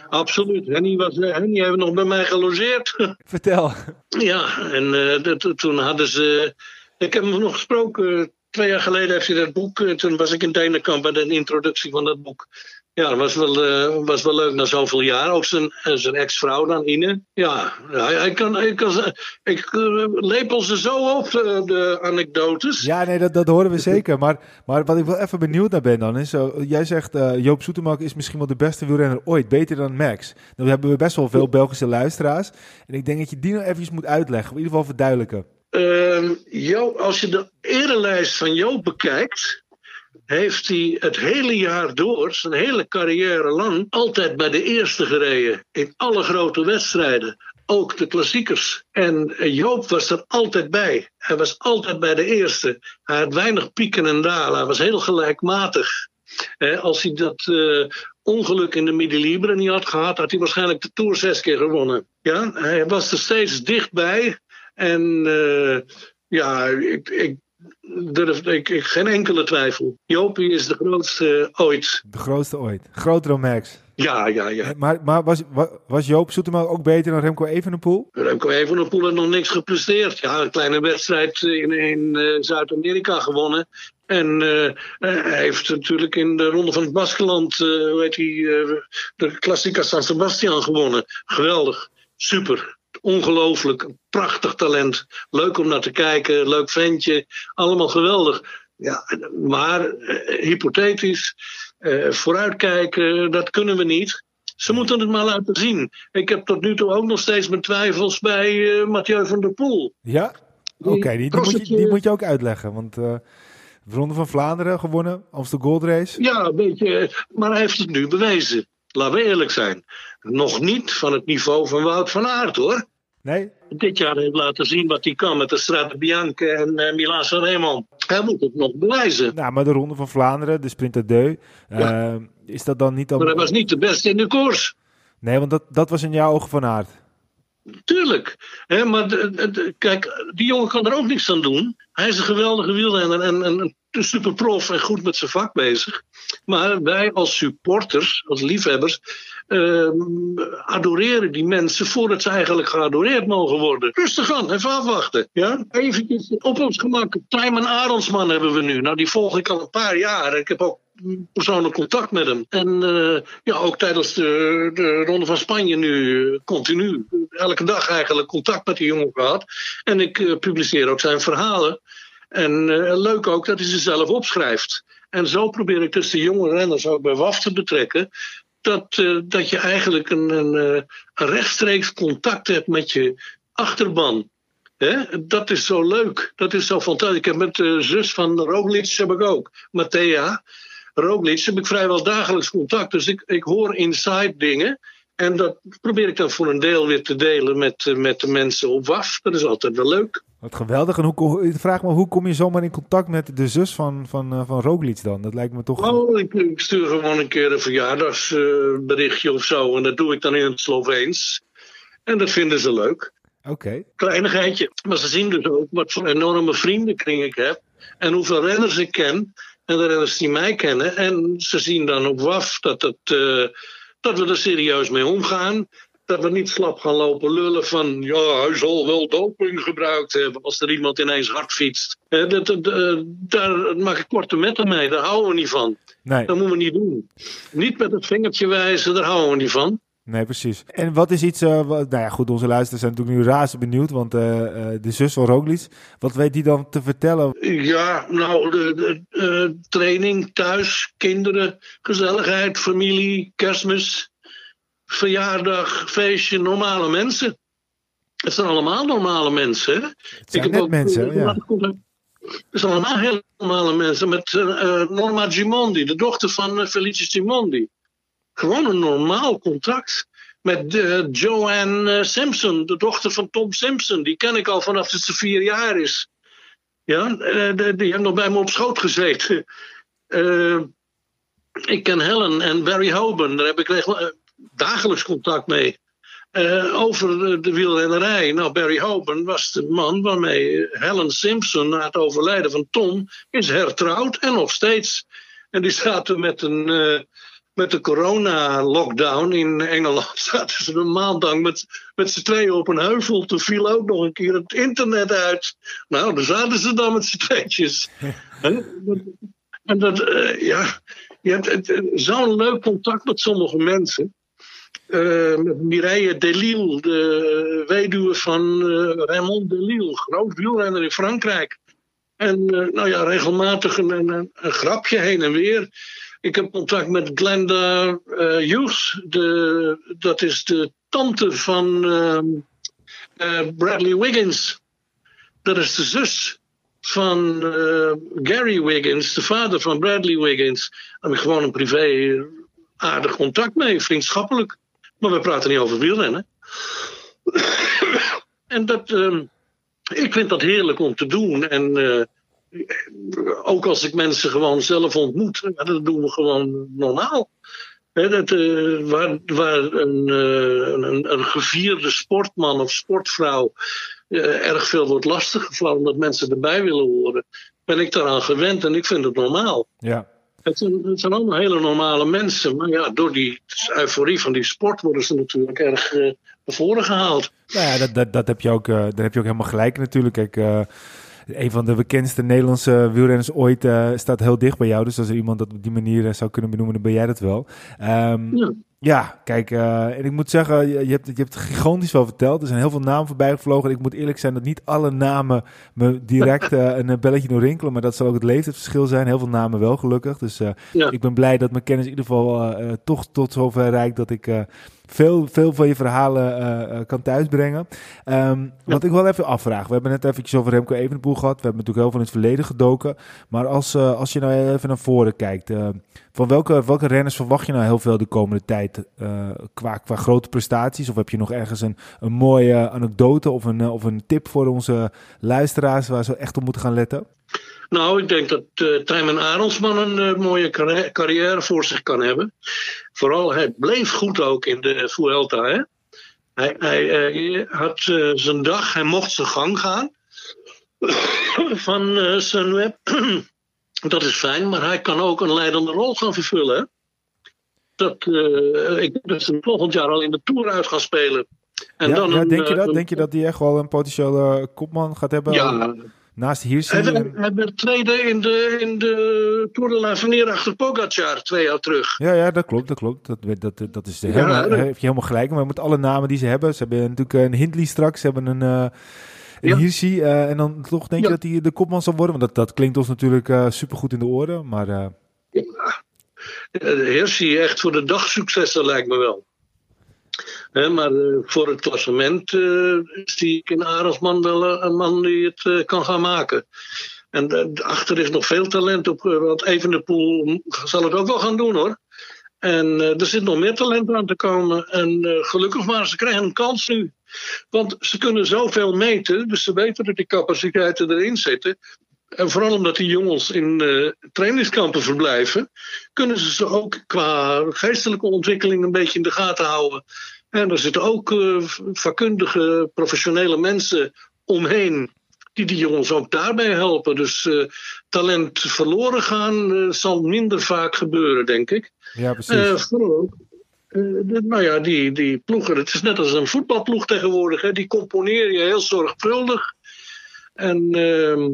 Absoluut. Henny, was, Henny heeft nog bij mij gelogeerd. Vertel. Ja, en uh, dat, toen hadden ze... Ik heb hem nog gesproken... Twee jaar geleden heeft hij dat boek. Toen was ik in Denenkamp bij de introductie van dat boek. Ja, dat was wel, uh, was wel leuk na zoveel jaar. Ook zijn, zijn ex-vrouw dan, Ine. Ja, hij, hij kan, hij kan, ik uh, lepel ze zo op, de, de, anekdotes. Ja, nee, dat, dat horen we zeker. Maar, maar wat ik wel even benieuwd naar ben dan is... Uh, jij zegt, Joop Soetemelk is misschien wel de beste wielrenner ooit. Beter dan Max. Dan hebben we best wel veel Belgische luisteraars. En ik denk dat je die nog even moet uitleggen. In ieder geval verduidelijken. Ehm, Joop, als je de erenlijst van Joop bekijkt heeft hij het hele jaar door, zijn hele carrière lang, altijd bij de eerste gereden. In alle grote wedstrijden. Ook de klassiekers. En Joop was er altijd bij. Hij was altijd bij de eerste. Hij had weinig pieken en dalen. Hij was heel gelijkmatig. als hij dat uh, ongeluk in de Midi-Libre niet had gehad, had hij waarschijnlijk de Tour zes keer gewonnen. Ja, hij was er steeds dichtbij. En uh, ja, ik, ik durf ik, ik geen enkele twijfel. Jopie is de grootste ooit. De grootste ooit. Groter dan Max. Ja, ja, ja. Maar, maar was, wa- was Joop Zoetema ook beter dan Remco Evenepoel? Remco Evenepoel heeft nog niks gepresteerd. Ja, een kleine wedstrijd in, in eh, Zuid-Amerika gewonnen. En eh, eh, hij heeft natuurlijk in de Ronde van het Baskeland, eh, hoe heet eh, de Classica San Sebastian gewonnen. Geweldig, super, ongelooflijk, prachtig talent. Leuk om naar te kijken, leuk ventje, allemaal geweldig. Ja, maar eh, hypothetisch, eh, vooruitkijken, dat kunnen we niet. Ze moeten het maar laten zien. Ik heb tot nu toe ook nog steeds mijn twijfels bij eh, Mathieu van der Poel. Ja? Oké, die, die, moet je, crossetje- die moet je ook uitleggen. Want de Ronde van Vlaanderen gewonnen, Amstel Gold Race. Ja, een beetje. Maar hij heeft het nu bewezen. Laten we eerlijk zijn. Nog niet van het niveau van Wout van Aert hoor. Nee? Dit jaar heeft laten zien wat hij kan met de Strade Bianche en uh, Milan Sanremo. Hij moet het nog bewijzen. Nou, maar de Ronde van Vlaanderen, de Sprint à Deux, eh, is dat dan niet Maar hij al... was niet de beste in de koers. Nee, want dat, dat was in jouw ogen van Aert. Tuurlijk. Hè, maar kijk, die jongen kan er ook niks aan doen. Hij is een geweldige wielrenner en, en een superprof en goed met zijn vak bezig. Maar wij als supporters, als liefhebbers, ehm, adoreren die mensen voordat ze eigenlijk geadoreerd mogen worden. Rustig aan, even afwachten. Ja? Eventjes op ons gemak. Tijmen Arondsman hebben we nu. Nou, die volg ik al een paar jaar. Ik heb ook persoonlijk contact met hem. En eh, ja, ook tijdens de, de Ronde van Spanje nu eh, continu. Elke dag eigenlijk contact met die jongen gehad. En ik eh, publiceer ook zijn verhalen. En leuk ook dat hij ze zelf opschrijft. En zo probeer ik dus de jonge renners ook bij WAF te betrekken. Dat, dat je eigenlijk een, een rechtstreeks contact hebt met je achterban. Hè? Dat is zo leuk. Dat is zo fantastisch. Ik heb met de zus van Roglic heb ik ook. Matthea. Roglic heb ik vrijwel dagelijks contact. Dus ik, ik hoor inside dingen. En dat probeer ik dan voor een deel weer te delen met, eh, met de mensen op WAF. Dat is altijd wel leuk. Wat geweldig. En hoe, ik vraag me, hoe kom je zomaar in contact met de zus van, van, eh, van Roglic dan? Dat lijkt me toch... Oh, ik, ik stuur gewoon een keer een verjaardagsberichtje of zo. En dat doe ik dan in het Sloveens. En dat vinden ze leuk. Oké. Kleinigheidje. Maar ze zien dus ook wat voor enorme vriendenkring ik heb. En hoeveel renners ik ken. En de renners die mij kennen. En ze zien dan op WAF dat, het, eh, dat we er serieus mee omgaan. Dat we niet slap gaan lopen lullen van. Ja, hij zal wel doping gebruikt hebben. Als er iemand ineens hard fietst. Dat, dat, eh, daar maak ik korte metten mee. Daar houden we niet van. Nee, Dat moeten we niet doen. Niet met het vingertje wijzen, daar houden we niet van. Nee, precies. En wat is iets... eh, wat, nou ja, goed, onze luisteraars zijn natuurlijk nu razend benieuwd. Want eh, eh, de zus van Roglic, wat weet die dan te vertellen? Ja, nou, de, de, training, thuis, kinderen, gezelligheid, familie, kerstmis, verjaardag, feestje, normale mensen. Het zijn allemaal normale mensen. Hè? Het zijn net mensen, eh, ja. Het zijn allemaal heel normale mensen. Met Norma Gimondi, de dochter van Felice Gimondi. Gewoon een normaal contact. Met Joanne uh, Simpson, de dochter van Tom Simpson. Die ken ik al vanaf dat ze vier jaar is. Ja, uh, die, die heeft nog bij me op schoot gezeten. ik ken Helen en Barry Hoban, daar heb ik dagelijks contact mee. Over de, de, wielrennerij. Nou, Barry Hoban was de man waarmee Helen Simpson na het overlijden van Tom is hertrouwd en nog steeds. En die zaten met een. Met de corona-lockdown in Engeland zaten ze een maand lang met, met z'n tweeën op een heuvel. Toen viel ook nog een keer het internet uit. Nou, daar zaten ze dan met z'n tweetjes. en dat, uh, ja, je hebt zo'n leuk contact met sommige mensen. Uh, met Mireille Delille, de weduwe van uh, Raymond Delille, groot wielrenner in Frankrijk. En nou ja, regelmatig een, een, een, grapje heen en weer. Ik heb contact met Glenda Hughes, de, dat is de tante van Bradley Wiggins. Dat is de zus van Gary Wiggins, de vader van Bradley Wiggins. Daar heb ik gewoon een privé aardig contact mee, vriendschappelijk. Maar we praten niet over wielrennen. en dat, uh, ik vind dat heerlijk om te doen. En uh, ook als ik mensen gewoon zelf ontmoet, dat doen we gewoon normaal. He, dat, uh, waar, waar een, een, een, gevierde sportman of sportvrouw eh, erg veel wordt lastiggevallen omdat mensen erbij willen horen, ben ik daaraan gewend en ik vind het normaal. Ja. Het zijn, het zijn allemaal hele normale mensen, maar ja, door die euforie van die sport worden ze natuurlijk erg eh, naar voren gehaald. Nou ja, dat, dat, dat heb je ook, eh, daar heb je ook helemaal gelijk natuurlijk. Kijk, eh, een van de bekendste Nederlandse wielrenners ooit eh, staat heel dicht bij jou. Dus als er iemand dat op die manier eh, zou kunnen benoemen, dan ben jij dat wel. Ehm, Ja. ja, kijk, eh, en ik moet zeggen, je, hebt, je hebt gigantisch wel verteld. Er zijn heel veel namen voorbij gevlogen. Ik moet eerlijk zijn dat niet alle namen me direct een belletje doen rinkelen. Maar dat zal ook het leeftijdsverschil zijn. Heel veel namen wel, gelukkig. Dus Ja. ik ben blij dat mijn kennis in ieder geval toch tot zover reikt dat ik... veel, veel van je verhalen eh, eh, kan thuisbrengen. Ehm, Wat ik wel even afvraag. We hebben net eventjes over Remco Evenepoel gehad. We hebben natuurlijk heel veel in het verleden gedoken. Maar als, eh, als je nou even naar voren kijkt. van welke, welke renners verwacht je nou heel veel de komende tijd qua, qua grote prestaties? Of heb je nog ergens een, een mooie anekdote of een, of een tip voor onze luisteraars waar ze echt op moeten gaan letten? Nou, ik denk dat uh, Tijmen Arondsman een uh, mooie carri- carrière voor zich kan hebben. Vooral, hij bleef goed ook in de Vuelta. Hè? Hij, hij uh, had zijn dag, hij mocht zijn gang gaan van uh, Sunweb. dat is fijn, maar hij kan ook een leidende rol gaan vervullen. Hè? Dat, ik denk dat ze volgend jaar al in de Tour uit gaan spelen. En ja, dan ja, denk je dat? denk je dat hij echt wel een potentiële kopman gaat hebben? Ja. Naast Hirschi? Hij, hij werd tweede in de, in de Tour de l'Avenir achter Pogacar twee jaar terug. Ja, ja dat klopt, dat klopt. Dat, dat, dat is de ja, helemaal, heb je helemaal gelijk. Maar met alle namen die ze hebben. Ze hebben natuurlijk een Hindley straks, ze hebben een, uh, een ja. Hirschi. Uh, en dan toch denk je ja. dat hij de kopman zal worden? Want dat, dat klinkt ons natuurlijk uh, supergoed in de oren. Maar, ja. Hirschi echt voor de dagsuccessen lijkt me wel. Maar uh, voor het klassement zie ik in Arendsman wel een man die het kan gaan maken. En achter is nog veel talent op, want Evenepoel zal het ook wel gaan doen hoor. En er zit nog meer talent aan te komen. En gelukkig maar, ze krijgen een kans nu. Want ze kunnen zoveel meten, dus ze weten dat die capaciteiten erin zitten. En vooral omdat die jongens in trainingskampen verblijven, kunnen ze ze ook qua geestelijke ontwikkeling een beetje in de gaten houden. En er zitten ook uh, vakkundige, professionele mensen omheen die die jongens ook daarbij helpen. Dus uh, talent verloren gaan zal minder vaak gebeuren, denk ik. Ja, precies. vooral nou ja, die, die ploegen, het is net als een voetbalploeg tegenwoordig. Hè, die componeer je heel zorgvuldig. En ehm,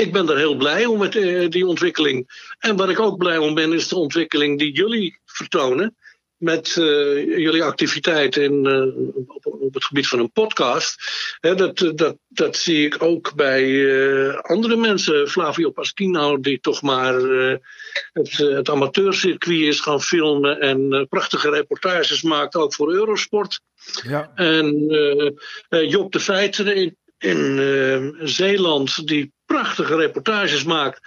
ik ben er heel blij om met die ontwikkeling. En waar ik ook blij om ben, is de ontwikkeling die jullie vertonen. Met uh, jullie activiteiten in, uh, op, op, het gebied van een podcast. He, dat, dat, dat zie ik ook bij andere mensen. Flavio Pasquino, die toch maar het, het amateurcircuit is gaan filmen. En prachtige reportages maakt, ook voor Eurosport. Ja. En Job de Feiter in, in Zeeland, die prachtige reportages maakt.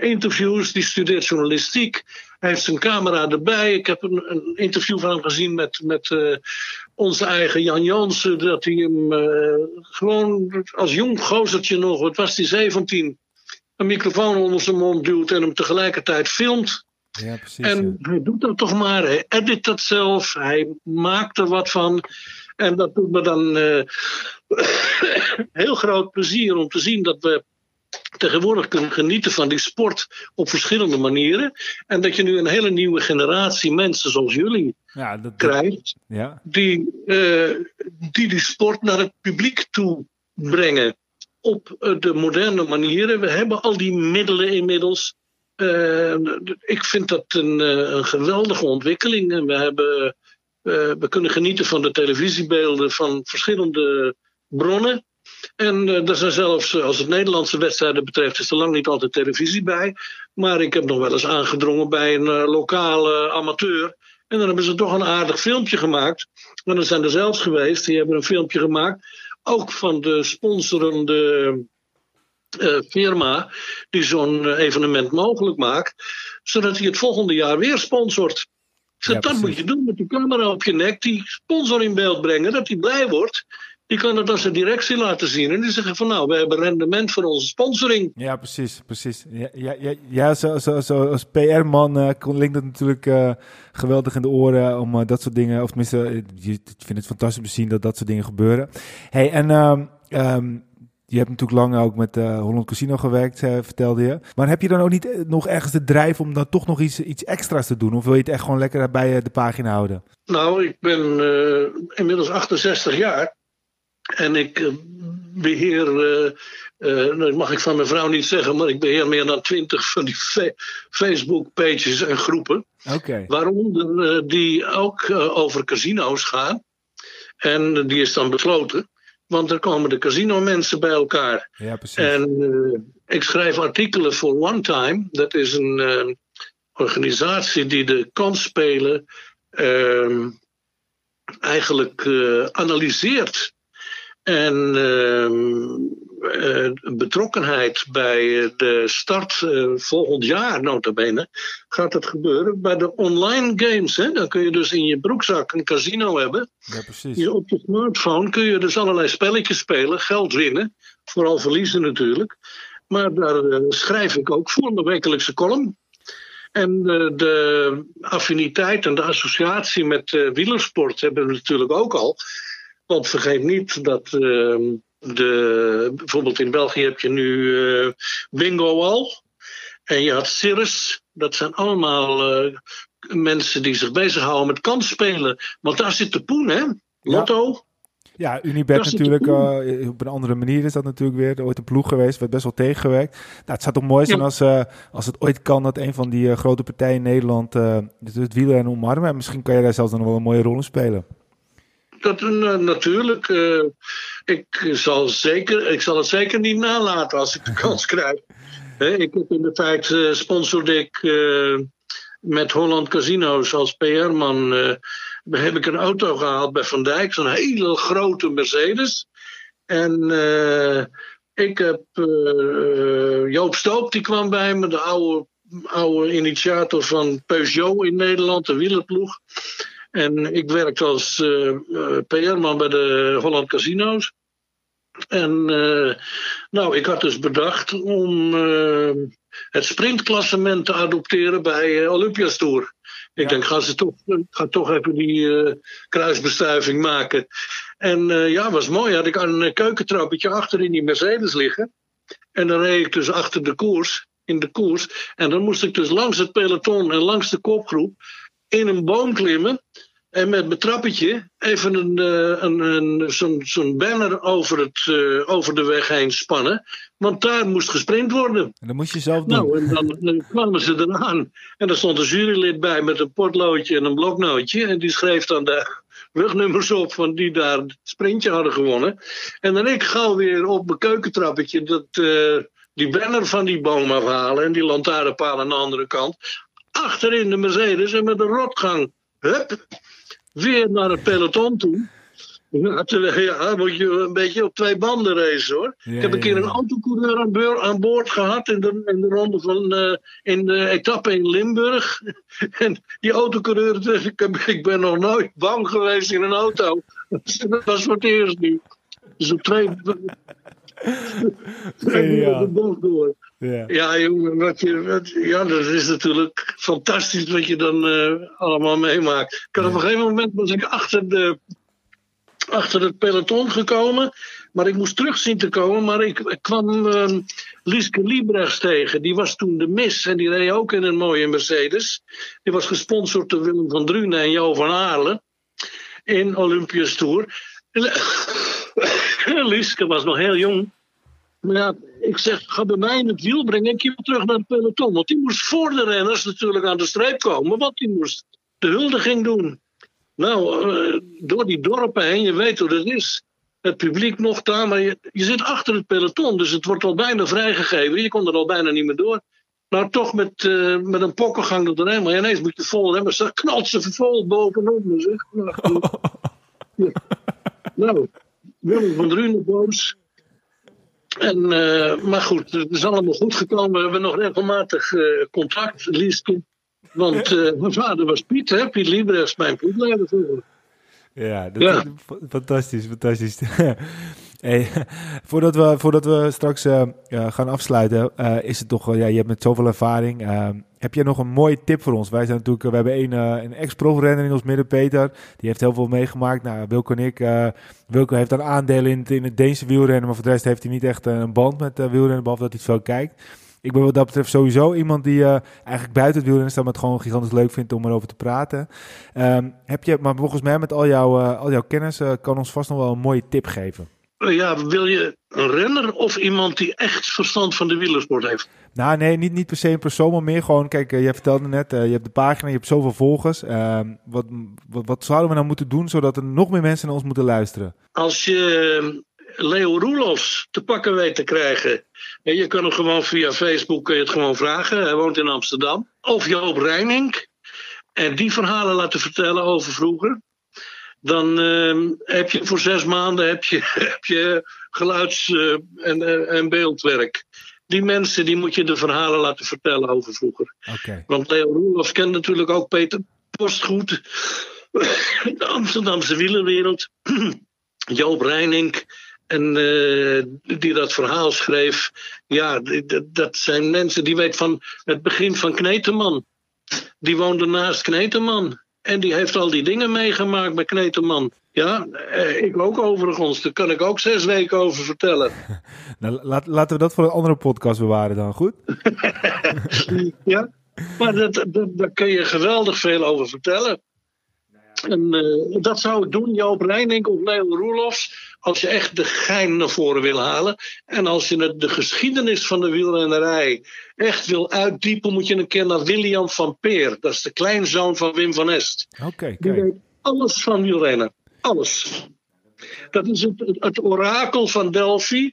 Interviews, die studeert journalistiek. Hij heeft zijn camera erbij. Ik heb een, een interview van hem gezien met, met uh, onze eigen Jan Jansen. Dat hij hem uh, gewoon als jong gozertje nog, wat was hij, 17, een microfoon onder zijn mond duwt en hem tegelijkertijd filmt. Ja, precies, en ja. hij doet dat toch maar. Hij edit dat zelf. Hij maakt er wat van. En dat doet me dan heel groot plezier om te zien dat we tegenwoordig kunnen genieten van die sport op verschillende manieren. En dat je nu een hele nieuwe generatie mensen zoals jullie ja, dat, krijgt, ja. die, uh, die die sport naar het publiek toe brengen. Op uh, de moderne manieren. We hebben al die middelen inmiddels. Uh, ik vind dat een, een geweldige ontwikkeling. En we, hebben, we kunnen genieten van de televisiebeelden van verschillende bronnen. En uh, er zijn zelfs, als het Nederlandse wedstrijden betreft, is er lang niet altijd televisie bij. Maar ik heb nog wel eens aangedrongen bij een uh, lokale amateur. En dan hebben ze toch een aardig filmpje gemaakt. En er zijn er zelfs geweest, die hebben een filmpje gemaakt. Ook van de sponsorende uh, firma die zo'n evenement mogelijk maakt. Zodat hij het volgende jaar weer sponsort. Dus Ja, dat moet je doen met die camera op je nek. Die sponsor in beeld brengen, dat hij blij wordt. Die kan het als een directie laten zien. En die zeggen van nou, we hebben rendement voor onze sponsoring. Ja, precies, precies. Ja, ja, ja, ja zo, zo, zo, als PR-man uh, klinkt het natuurlijk uh, geweldig in de oren om uh, dat soort dingen, of tenminste, je vindt het fantastisch om te zien dat dat soort dingen gebeuren. Hey, en um, um, je hebt natuurlijk lang ook met Holland Casino gewerkt, vertelde je. Maar heb je dan ook niet nog ergens de drijf om dan toch nog iets, iets extra's te doen? Of wil je het echt gewoon lekker bij de pagina houden? Nou, ik ben inmiddels 68 jaar. En ik beheer, nou, dat mag ik van mijn vrouw niet zeggen, maar ik beheer meer dan 20 van die Facebook-pages en groepen. Okay. Waaronder die ook over casino's gaan. En die is dan besloten. Want er komen de casino-mensen bij elkaar. Ja, precies. En uh, ik schrijf artikelen voor One Time. Dat is een uh, organisatie die de kansspelen uh, eigenlijk uh, analyseert. En uh, betrokkenheid bij de start uh, volgend jaar, notabene, gaat het gebeuren bij de online games. Hè? Dan kun je dus in je broekzak een casino hebben. Ja, precies. Je, op je smartphone kun je dus allerlei spelletjes spelen, geld winnen. Vooral verliezen natuurlijk. Maar daar uh, schrijf ik ook voor mijn wekelijkse column. En de, de affiniteit en de associatie met wielersport hebben we natuurlijk ook al. Want vergeet niet dat uh, de, bijvoorbeeld in België heb je nu uh, Bingo al. En je had Cirrus. Dat zijn allemaal uh, mensen die zich bezighouden met kansspelen. Want daar zit de poen, hè? Lotto. Ja, ja Unibet natuurlijk. Uh, op een andere manier is dat natuurlijk weer. Ooit een ploeg geweest, werd best wel tegengewerkt. Nou, het zou toch mooi zijn ja. als, uh, als het ooit kan dat een van die uh, grote partijen in Nederland het, wielrennen omarmen. En misschien kan je daar zelfs dan nog wel een mooie rol in spelen dat uh, natuurlijk. Uh, ik, zal zeker, ik zal het zeker niet nalaten als ik de kans krijg. He, ik heb in de tijd uh, sponsorde ik met Holland Casino's als PR-man. heb ik een auto gehaald bij Van Dijk, zo'n hele grote Mercedes. En ik heb Joop Stoop, die kwam bij me, de oude, oude initiator van Peugeot in Nederland, de wielerploeg. En ik werkte als uh, PR-man bij de Holland Casino's. En uh, nou, ik had dus bedacht om uh, het sprintklassement te adopteren bij Olympias Tour. Ik ja. denk, ga ze toch, ga toch even die kruisbestuiving maken. En ja, was mooi. Had ik een keukentrappetje achter in die Mercedes liggen. En dan reed ik dus achter de koers, in de koers. En dan moest ik dus langs het peloton en langs de kopgroep in een boom klimmen. En met mijn trappetje even een, een, een, zo'n zo'n banner over, het, uh, over de weg heen spannen. Want daar moest gesprint worden. En dat moest je zelf doen. Nou, en dan, dan kwamen ze eraan. En er stond een jurylid bij met een potloodje en een bloknootje. En die schreef dan de rugnummers op van die daar het sprintje hadden gewonnen. En dan ik gauw weer op mijn keukentrappetje dat, uh, die banner van die boom afhalen. En die lantaarnpaal aan de andere kant. Achterin de Mercedes en met een rotgang. Hup, weer naar het peloton toe. Ja, moet je een beetje op twee banden racen hoor. Ja, ik heb een keer een autocoureur aan, boord, aan boord gehad in de, in de ronde van uh, in de etappe in Limburg. en die autocoureur, ik, ik ben nog nooit bang geweest in een auto. Dat was voor het eerst nu. Dus op twee, ja. de bocht door. Ja, ja jongen, wat je, wat, ja, dat is natuurlijk fantastisch wat je dan uh, allemaal meemaakt. Ik had ja. op een gegeven moment was ik achter, de, achter het peloton gekomen. Maar ik moest terug zien te komen. Maar ik, ik kwam uh, Lieske Liebrechts tegen. Die was toen de Miss. En die reed ook in een mooie Mercedes. Die was gesponsord door Willem van Drunen en Jo van Aarlen. In Olympias Tour. Lieske was nog heel jong. Maar ja, ik zeg, ga bij mij in het wiel brengen. Ik wil terug naar het peloton. Want die moest voor de renners natuurlijk aan de streep komen. Want die moest de huldiging doen. Nou, uh, door die dorpen heen, je weet hoe dat is. Het publiek nog daar, maar je, je zit achter het peloton. Dus het wordt al bijna vrijgegeven. Je kon er al bijna niet meer door. Nou, toch met, uh, met een pokkengang er doorheen. Maar ineens moet je vol hebben. Ze knalt ze vol bovenop me. Zeg. Nou, ja. nou, Willem van Drunen boos. En, uh, maar goed, het is allemaal goed gekomen. We hebben nog regelmatig uh, contact, Lieske. Want uh, mijn vader was Piet, hè? Piet Liebrechts, mijn ploegleider vroeger. Ja, dat Ja. Is fantastisch, fantastisch. hey, voordat, we, voordat we straks eh, eh, gaan afsluiten, eh, is het toch, wel- ja, je hebt met zoveel ervaring. eh, heb jij nog een mooie tip voor ons? Wij zijn natuurlijk, eh, we hebben een, eh, een ex-profrenner in ons midden, Peter. Die heeft heel veel meegemaakt. Nou, Wilco en ik, eh, Wilco heeft dan aandelen in het, in het Deense wielrennen, maar voor de rest heeft hij niet echt een band met eh, wielrennen, behalve dat hij het veel kijkt. Ik ben wat dat betreft sowieso iemand die eigenlijk buiten het wielrennen staat, maar het gewoon gigantisch leuk vindt om erover te praten. Ehm, heb je, maar volgens mij met al jouw, al jouw kennis kan ons vast nog wel een mooie tip geven. Eh, Ja, wil je een renner of iemand die echt verstand van de wielersport heeft? Nou, nee, niet, niet per se een persoon, maar meer gewoon, kijk, eh, jij vertelde net, eh, je hebt de pagina, je hebt zoveel volgers. Ehm, wat, wat, wat zouden we nou moeten doen zodat er nog meer mensen naar ons moeten luisteren? Als je eh, Leo Roelofs te pakken weet te krijgen. En je kan hem gewoon via Facebook kun je het gewoon vragen. Hij woont in Amsterdam. Of Joop Reining. En die verhalen laten vertellen over vroeger. Dan eh, heb je voor zes maanden heb je, heb je geluids- eh, en, eh, en beeldwerk. Die mensen die moet je de verhalen laten vertellen over vroeger. Want Leo Roelofs kent natuurlijk ook Peter Post goed. De Amsterdamse wielerwereld. Joop Reining. En eh, die dat verhaal schreef. Ja, dat zijn mensen die weten van het begin van Kneteman. Die woonde naast Kneteman. En die heeft al die dingen meegemaakt met Kneteman. Ja, eh, ik ook overigens. Daar kan ik ook zes weken over vertellen. nou, laat, laten we dat voor een andere podcast bewaren dan, goed? Ja, maar dat, dat, daar kun je geweldig veel over vertellen. En eh, dat zou ik doen, Joop Reining of Leo Roelofs. Als je echt de gein naar voren wil halen. En als je het- de geschiedenis van de wielrennerij echt wil uitdiepen, moet je een keer naar William van Peer. Dat is de kleinzoon van Wim van Est. Oké, Die weet alles van wielrennen. Alles. Dat is het, het orakel van Delphi.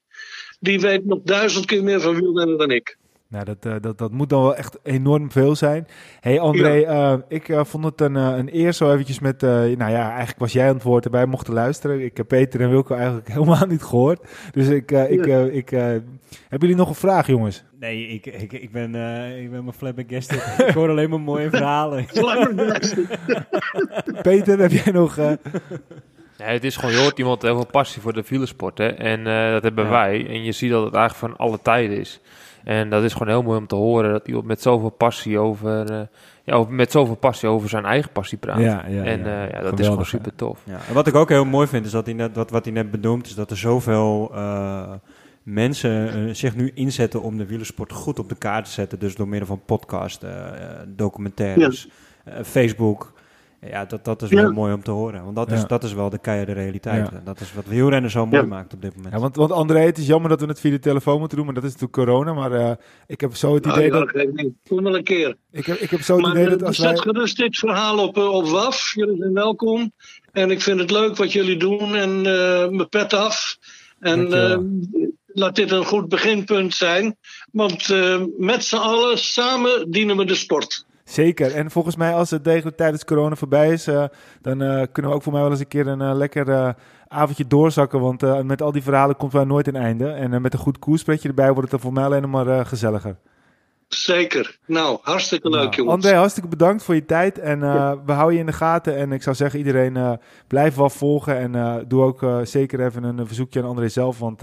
Die weet nog duizend keer meer van wielrennen dan ik. Nou, dat, eh, dat, dat moet dan wel echt enorm veel zijn. hey André, eh, ik eh, vond het een, een eer zo eventjes met... eh, nou ja, eigenlijk was jij aan het woord en wij mochten luisteren. Ik heb Peter en Wilco eigenlijk helemaal niet gehoord. Dus ik... eh, ik, ik eh, hebben jullie nog een vraag, jongens? Nee, ik, ik, ik ben, eh ik ben mijn flabbergasted. ik hoor alleen maar mooie verhalen. Peter, heb jij nog... Nee, het is gewoon, je hoort iemand heel veel passie voor de wielersport. Hè? En eh, dat hebben Ja. wij. En je ziet dat het eigenlijk van alle tijden is. En dat is gewoon heel mooi om te horen dat iemand met zoveel passie over, eh, ja, over- met zoveel passie over zijn eigen passie praat. Ja, ja, en ja. eh, ja, dat is gewoon super tof. Ja, en wat ik ook heel mooi vind, is dat hij net, wat, wat hij net benoemt, is dat er zoveel eh, mensen zich nu inzetten om de wielersport goed op de kaart te zetten. Dus door middel van podcast, eh, documentaires, eh, Facebook. Ja, dat, dat is Ja. wel mooi om te horen. Want dat, is, Ja. dat is wel de keiharde realiteit. Ja. En dat is wat wielrennen zo mooi Ja. maakt op dit moment. Ja, want, want André, het is jammer dat we het via de telefoon moeten doen, maar dat is natuurlijk corona. Maar eh, ik heb zo het Nou, idee ja, dat... Kom wel een keer. Ik heb, ik heb zo het Maar idee eh, dat als zet wij... gerust dit verhaal op, eh, op WAF. Jullie zijn welkom. En ik vind het leuk wat jullie doen. En eh, mijn pet af. En eh, laat dit een goed beginpunt zijn. Want eh, met z'n allen, samen dienen we de sport. Zeker. En volgens mij, als het tegen tijdens corona voorbij is, eh, dan eh, kunnen we ook voor mij wel eens een keer een eh, lekker avondje doorzakken. Want met al die verhalen komt wij nooit een einde. En met een goed koerspretje erbij wordt het er voor mij alleen maar gezelliger. Zeker. Nou, hartstikke leuk, Nou, jongens. André, hartstikke bedankt voor je tijd. En eh, we houden je in de gaten. En ik zou zeggen, iedereen eh blijf wel volgen. En eh, doe ook zeker even een, verzoekje aan André zelf. Want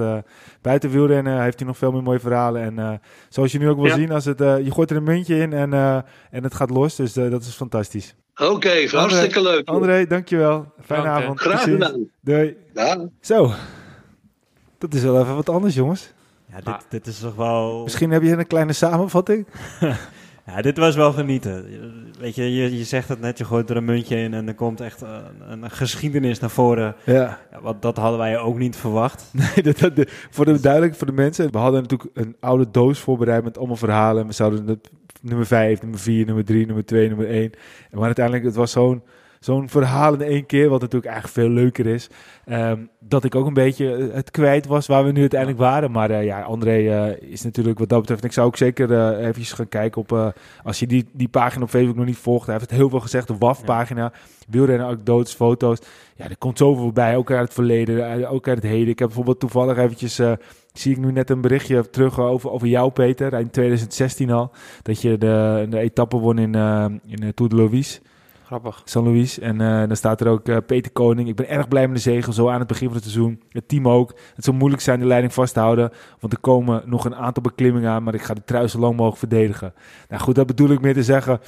buiten wielrennen heeft hij nog veel meer mooie verhalen. En zoals je nu ook wil Ja. zien, als het, je gooit er een muntje in en, en het gaat los. Dus dat is fantastisch. Oké, hartstikke leuk. André, dankjewel. Fijne avond. Graag gedaan. Doei. Ja. Zo. Dat is wel even wat anders, jongens. Ja, dit, Ah. dit is toch wel... Misschien heb je een kleine samenvatting. Ja, dit was wel genieten. Weet je, je, je zegt het net, je gooit er een muntje in en er komt echt een, een geschiedenis naar voren. Ja. Ja, wat, dat hadden wij ook niet verwacht. Nee, dat, dat- de- voor de duidelijk voor de mensen. We hadden natuurlijk een oude doos voorbereid met allemaal verhalen. En we zouden het nummer 5, nummer 4, nummer 3, nummer 2, nummer 1. Maar uiteindelijk, het was zo'n zo'n verhaal in één keer, wat natuurlijk eigenlijk veel leuker is. ehm, dat ik ook een beetje eh, het kwijt was waar we nu uiteindelijk waren. Maar eh, ja, André eh, is natuurlijk wat dat betreft. Ik zou ook zeker eh eventjes gaan kijken op. als je die, die pagina op Facebook nog niet volgt. Hij heeft het heel veel gezegd. De WAF-pagina. Wielrennen, anekdotes, foto's. Ja, er komt zoveel bij. Ook uit het verleden, ook uit het heden. Ik heb bijvoorbeeld toevallig eventjes. zie ik nu net een berichtje terug over, over jou, Peter. In 2016 al. Dat je de, de etappe won in, in Tour de Louise. Grappig. San Luis. En eh, dan staat er ook eh, Peter Koning. Ik ben erg blij met de zegel, zo aan het begin van het seizoen. Het team ook. Het zal moeilijk zijn de leiding vast te houden, want er komen nog een aantal beklimmingen aan, maar ik ga de trui zo lang mogelijk verdedigen. Nou goed, dat bedoel ik meer te zeggen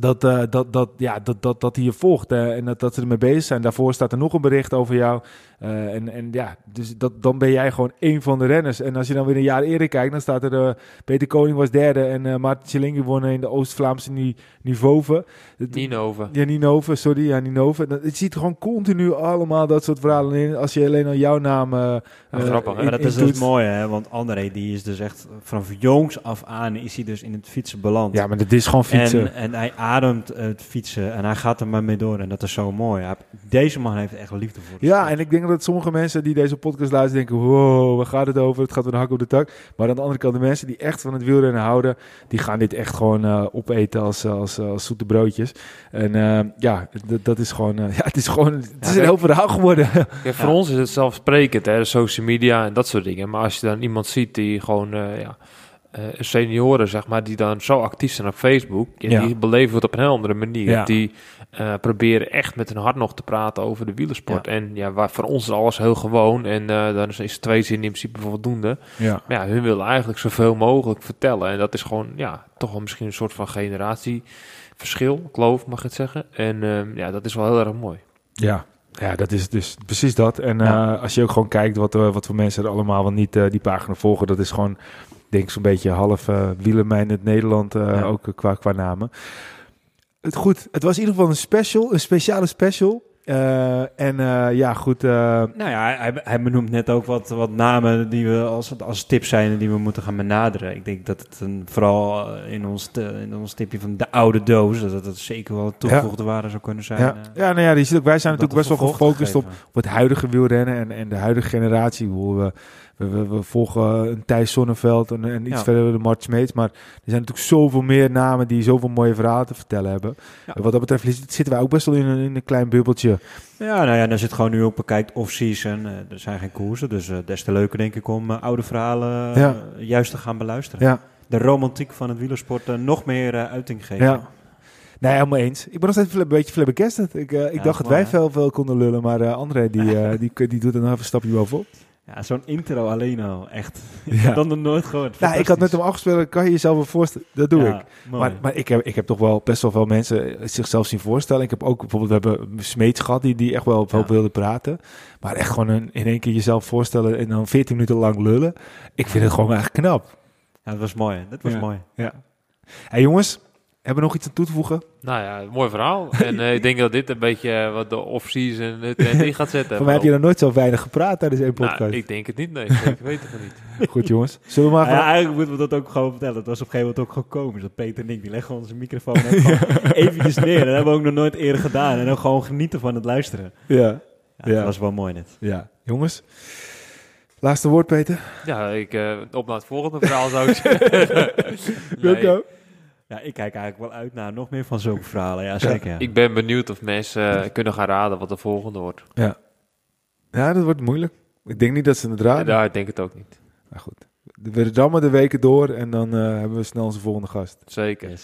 dat, eh, dat, dat, ja, dat, dat, dat hij je volgt eh, en dat, dat ze ermee bezig zijn. Daarvoor staat er nog een bericht over jou. Eh, en, en ja, dus dat, dan ben jij gewoon één van de renners. En als je dan weer een jaar eerder kijkt, dan staat er eh, Peter Koning was derde en eh Maarten Tjelingi won in de Oost-Vlaamse ni niveau. Ninove. Ja, Ninove, sorry, ja, Ninove. Dat- Het ziet gewoon continu allemaal dat soort verhalen in. Als je alleen al jouw naam grappig, hè? in- Maar dat is intoetst. dus mooi, hè? Want André, die is dus echt vanaf jongs af aan is hij dus in het fietsen beland. Ja, maar dat is gewoon fietsen. En, en hij ademt het fietsen en hij gaat er maar mee door. En dat is zo mooi. Hij- deze man heeft echt liefde voor Ja, en ik denk dat sommige mensen die deze podcast luisteren denken... wow, waar gaat het over? Het gaat weer een hak op de tak. Maar aan de andere kant, de mensen die echt van het wielrennen houden... die gaan dit echt gewoon eh, opeten als, eh, als, als zoete broodjes. En eh, ja, dat- is gewoon... eh, ja, het is gewoon... Het is Ja, een heel verhaal geworden. Kijk, voor ons is het zelfsprekend, hè, de social media en dat soort dingen. Maar als je dan iemand ziet die gewoon, eh, ja, eh, senioren, zeg maar, die dan zo actief zijn op Facebook, en Ja. die beleven het op een heel andere manier. Ja. Die eh, proberen echt met hun hart nog te praten over de wielersport. En ja, waar, voor ons is alles heel gewoon en eh, dan is, is twee zinnen in principe voldoende. ja. Maar ja, hun willen eigenlijk zoveel mogelijk vertellen. En dat is gewoon, ja, toch wel misschien een soort van generatieverschil, kloof mag ik het zeggen. En ehm, ja, dat is wel heel erg mooi. Ja. Ja, dat is dus precies dat. En Ja. als je ook gewoon kijkt wat, eh, wat voor mensen er allemaal wel niet die pagina volgen, dat is gewoon, denk zo'n beetje half uh, in het Nederland, eh, Ja. ook eh, qua, qua namen. Het, goed, het was in ieder geval een special, een speciale special. Eh, en eh, ja, goed. eh, Nou ja, hij, hij benoemt net ook wat, wat namen die we als, als tips zijn en die we moeten gaan benaderen. Ik denk dat het een, vooral eh, in ons, in ons tipje van de oude doos, dat het zeker wel toegevoegde waarde zou kunnen zijn. ja, eh, ja, nou ja, je ziet ook, wij zijn natuurlijk best wel gefocust op, op het huidige wielrennen en, en de huidige generatie. Bedoel, We, we, we, we volgen een Thijs Sonneveld en, en iets Ja. verder de Mart Smeets. Maar er zijn natuurlijk zoveel meer namen die zoveel mooie verhalen te vertellen hebben. Ja. Wat dat betreft zitten wij ook best wel in een, in een klein bubbeltje. Ja, nou ja, je het gewoon nu ook bekijkt off-season, eh, er zijn geen koersen, dus eh, des te leuker denk ik om eh, oude verhalen eh, Ja. juist te gaan beluisteren. Ja, De romantiek van het wielersport eh, nog meer eh, uiting geven. ja. Nee, helemaal eens. Ik ben nog steeds een beetje flabbergasted. Ik, eh, ik dacht dat wij veel, veel konden lullen, maar eh André die, eh, die, die doet er nog even een stapje bovenop. Ja, zo'n intro alleen al, echt. Ik Ja. heb dat nog nooit gehoord. Nou, ik had met hem afgesproken, kan je jezelf wel voorstellen? Dat doe ik. Maar, maar ik, heb, ik heb toch wel best wel veel mensen zichzelf zien voorstellen. Ik heb ook bijvoorbeeld, we hebben Smeets gehad die, die echt wel, Ja. wilde praten. Maar echt gewoon een, in één keer jezelf voorstellen en dan 14 minuten lang lullen. Ik vind het gewoon echt knap. Ja, dat was mooi. Dat was Ja. mooi. Ja. Hey jongens, hebben we nog iets aan toe te voegen? Nou ja, mooi verhaal. En eh, ik denk dat dit een beetje eh, wat de off-season het eh, in gaat zetten. Voor mij heb je nog nooit zo weinig gepraat tijdens één podcast. Nou, ik denk het niet, nee. Ik weet het niet. Goed jongens, zullen we maar Nou ja, eigenlijk moeten we dat ook gewoon vertellen. Het was op een gegeven moment ook gewoon komisch. Dat Peter en ik, die leggen onze microfoon even eventjes neer. Dat hebben we ook nog nooit eerder gedaan. En dan gewoon genieten van het luisteren. Ja, Ja, Ja. Dat was wel mooi net. ja. Jongens, laatste woord Peter. Ja, ik, eh, op naar het volgende verhaal zou ik zeggen. Nee? Ja, ik kijk eigenlijk wel uit naar nog meer van zulke verhalen. Ja, zeker. Ja. ik ben benieuwd of mensen eh, kunnen gaan raden wat de volgende wordt. Ja. ja, dat wordt moeilijk. Ik denk niet dat ze het raden. Ja, ik denk het ook niet. Maar goed, we rammen de weken door en dan eh, hebben we snel onze volgende gast. Zeker.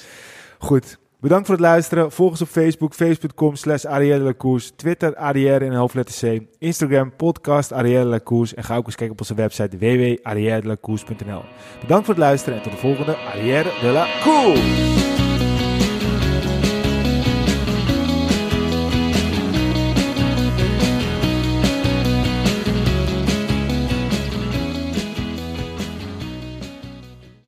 Goed, bedankt voor het luisteren. Volg ons op Facebook, facebook.com slash Arielle. Twitter, Arrière in hoofdletter C. Instagram, podcast Arielle Lacours. En ga ook eens kijken op onze website www.arrièredelacours.nl Bedankt voor het luisteren en tot de volgende Arrière de la Cours.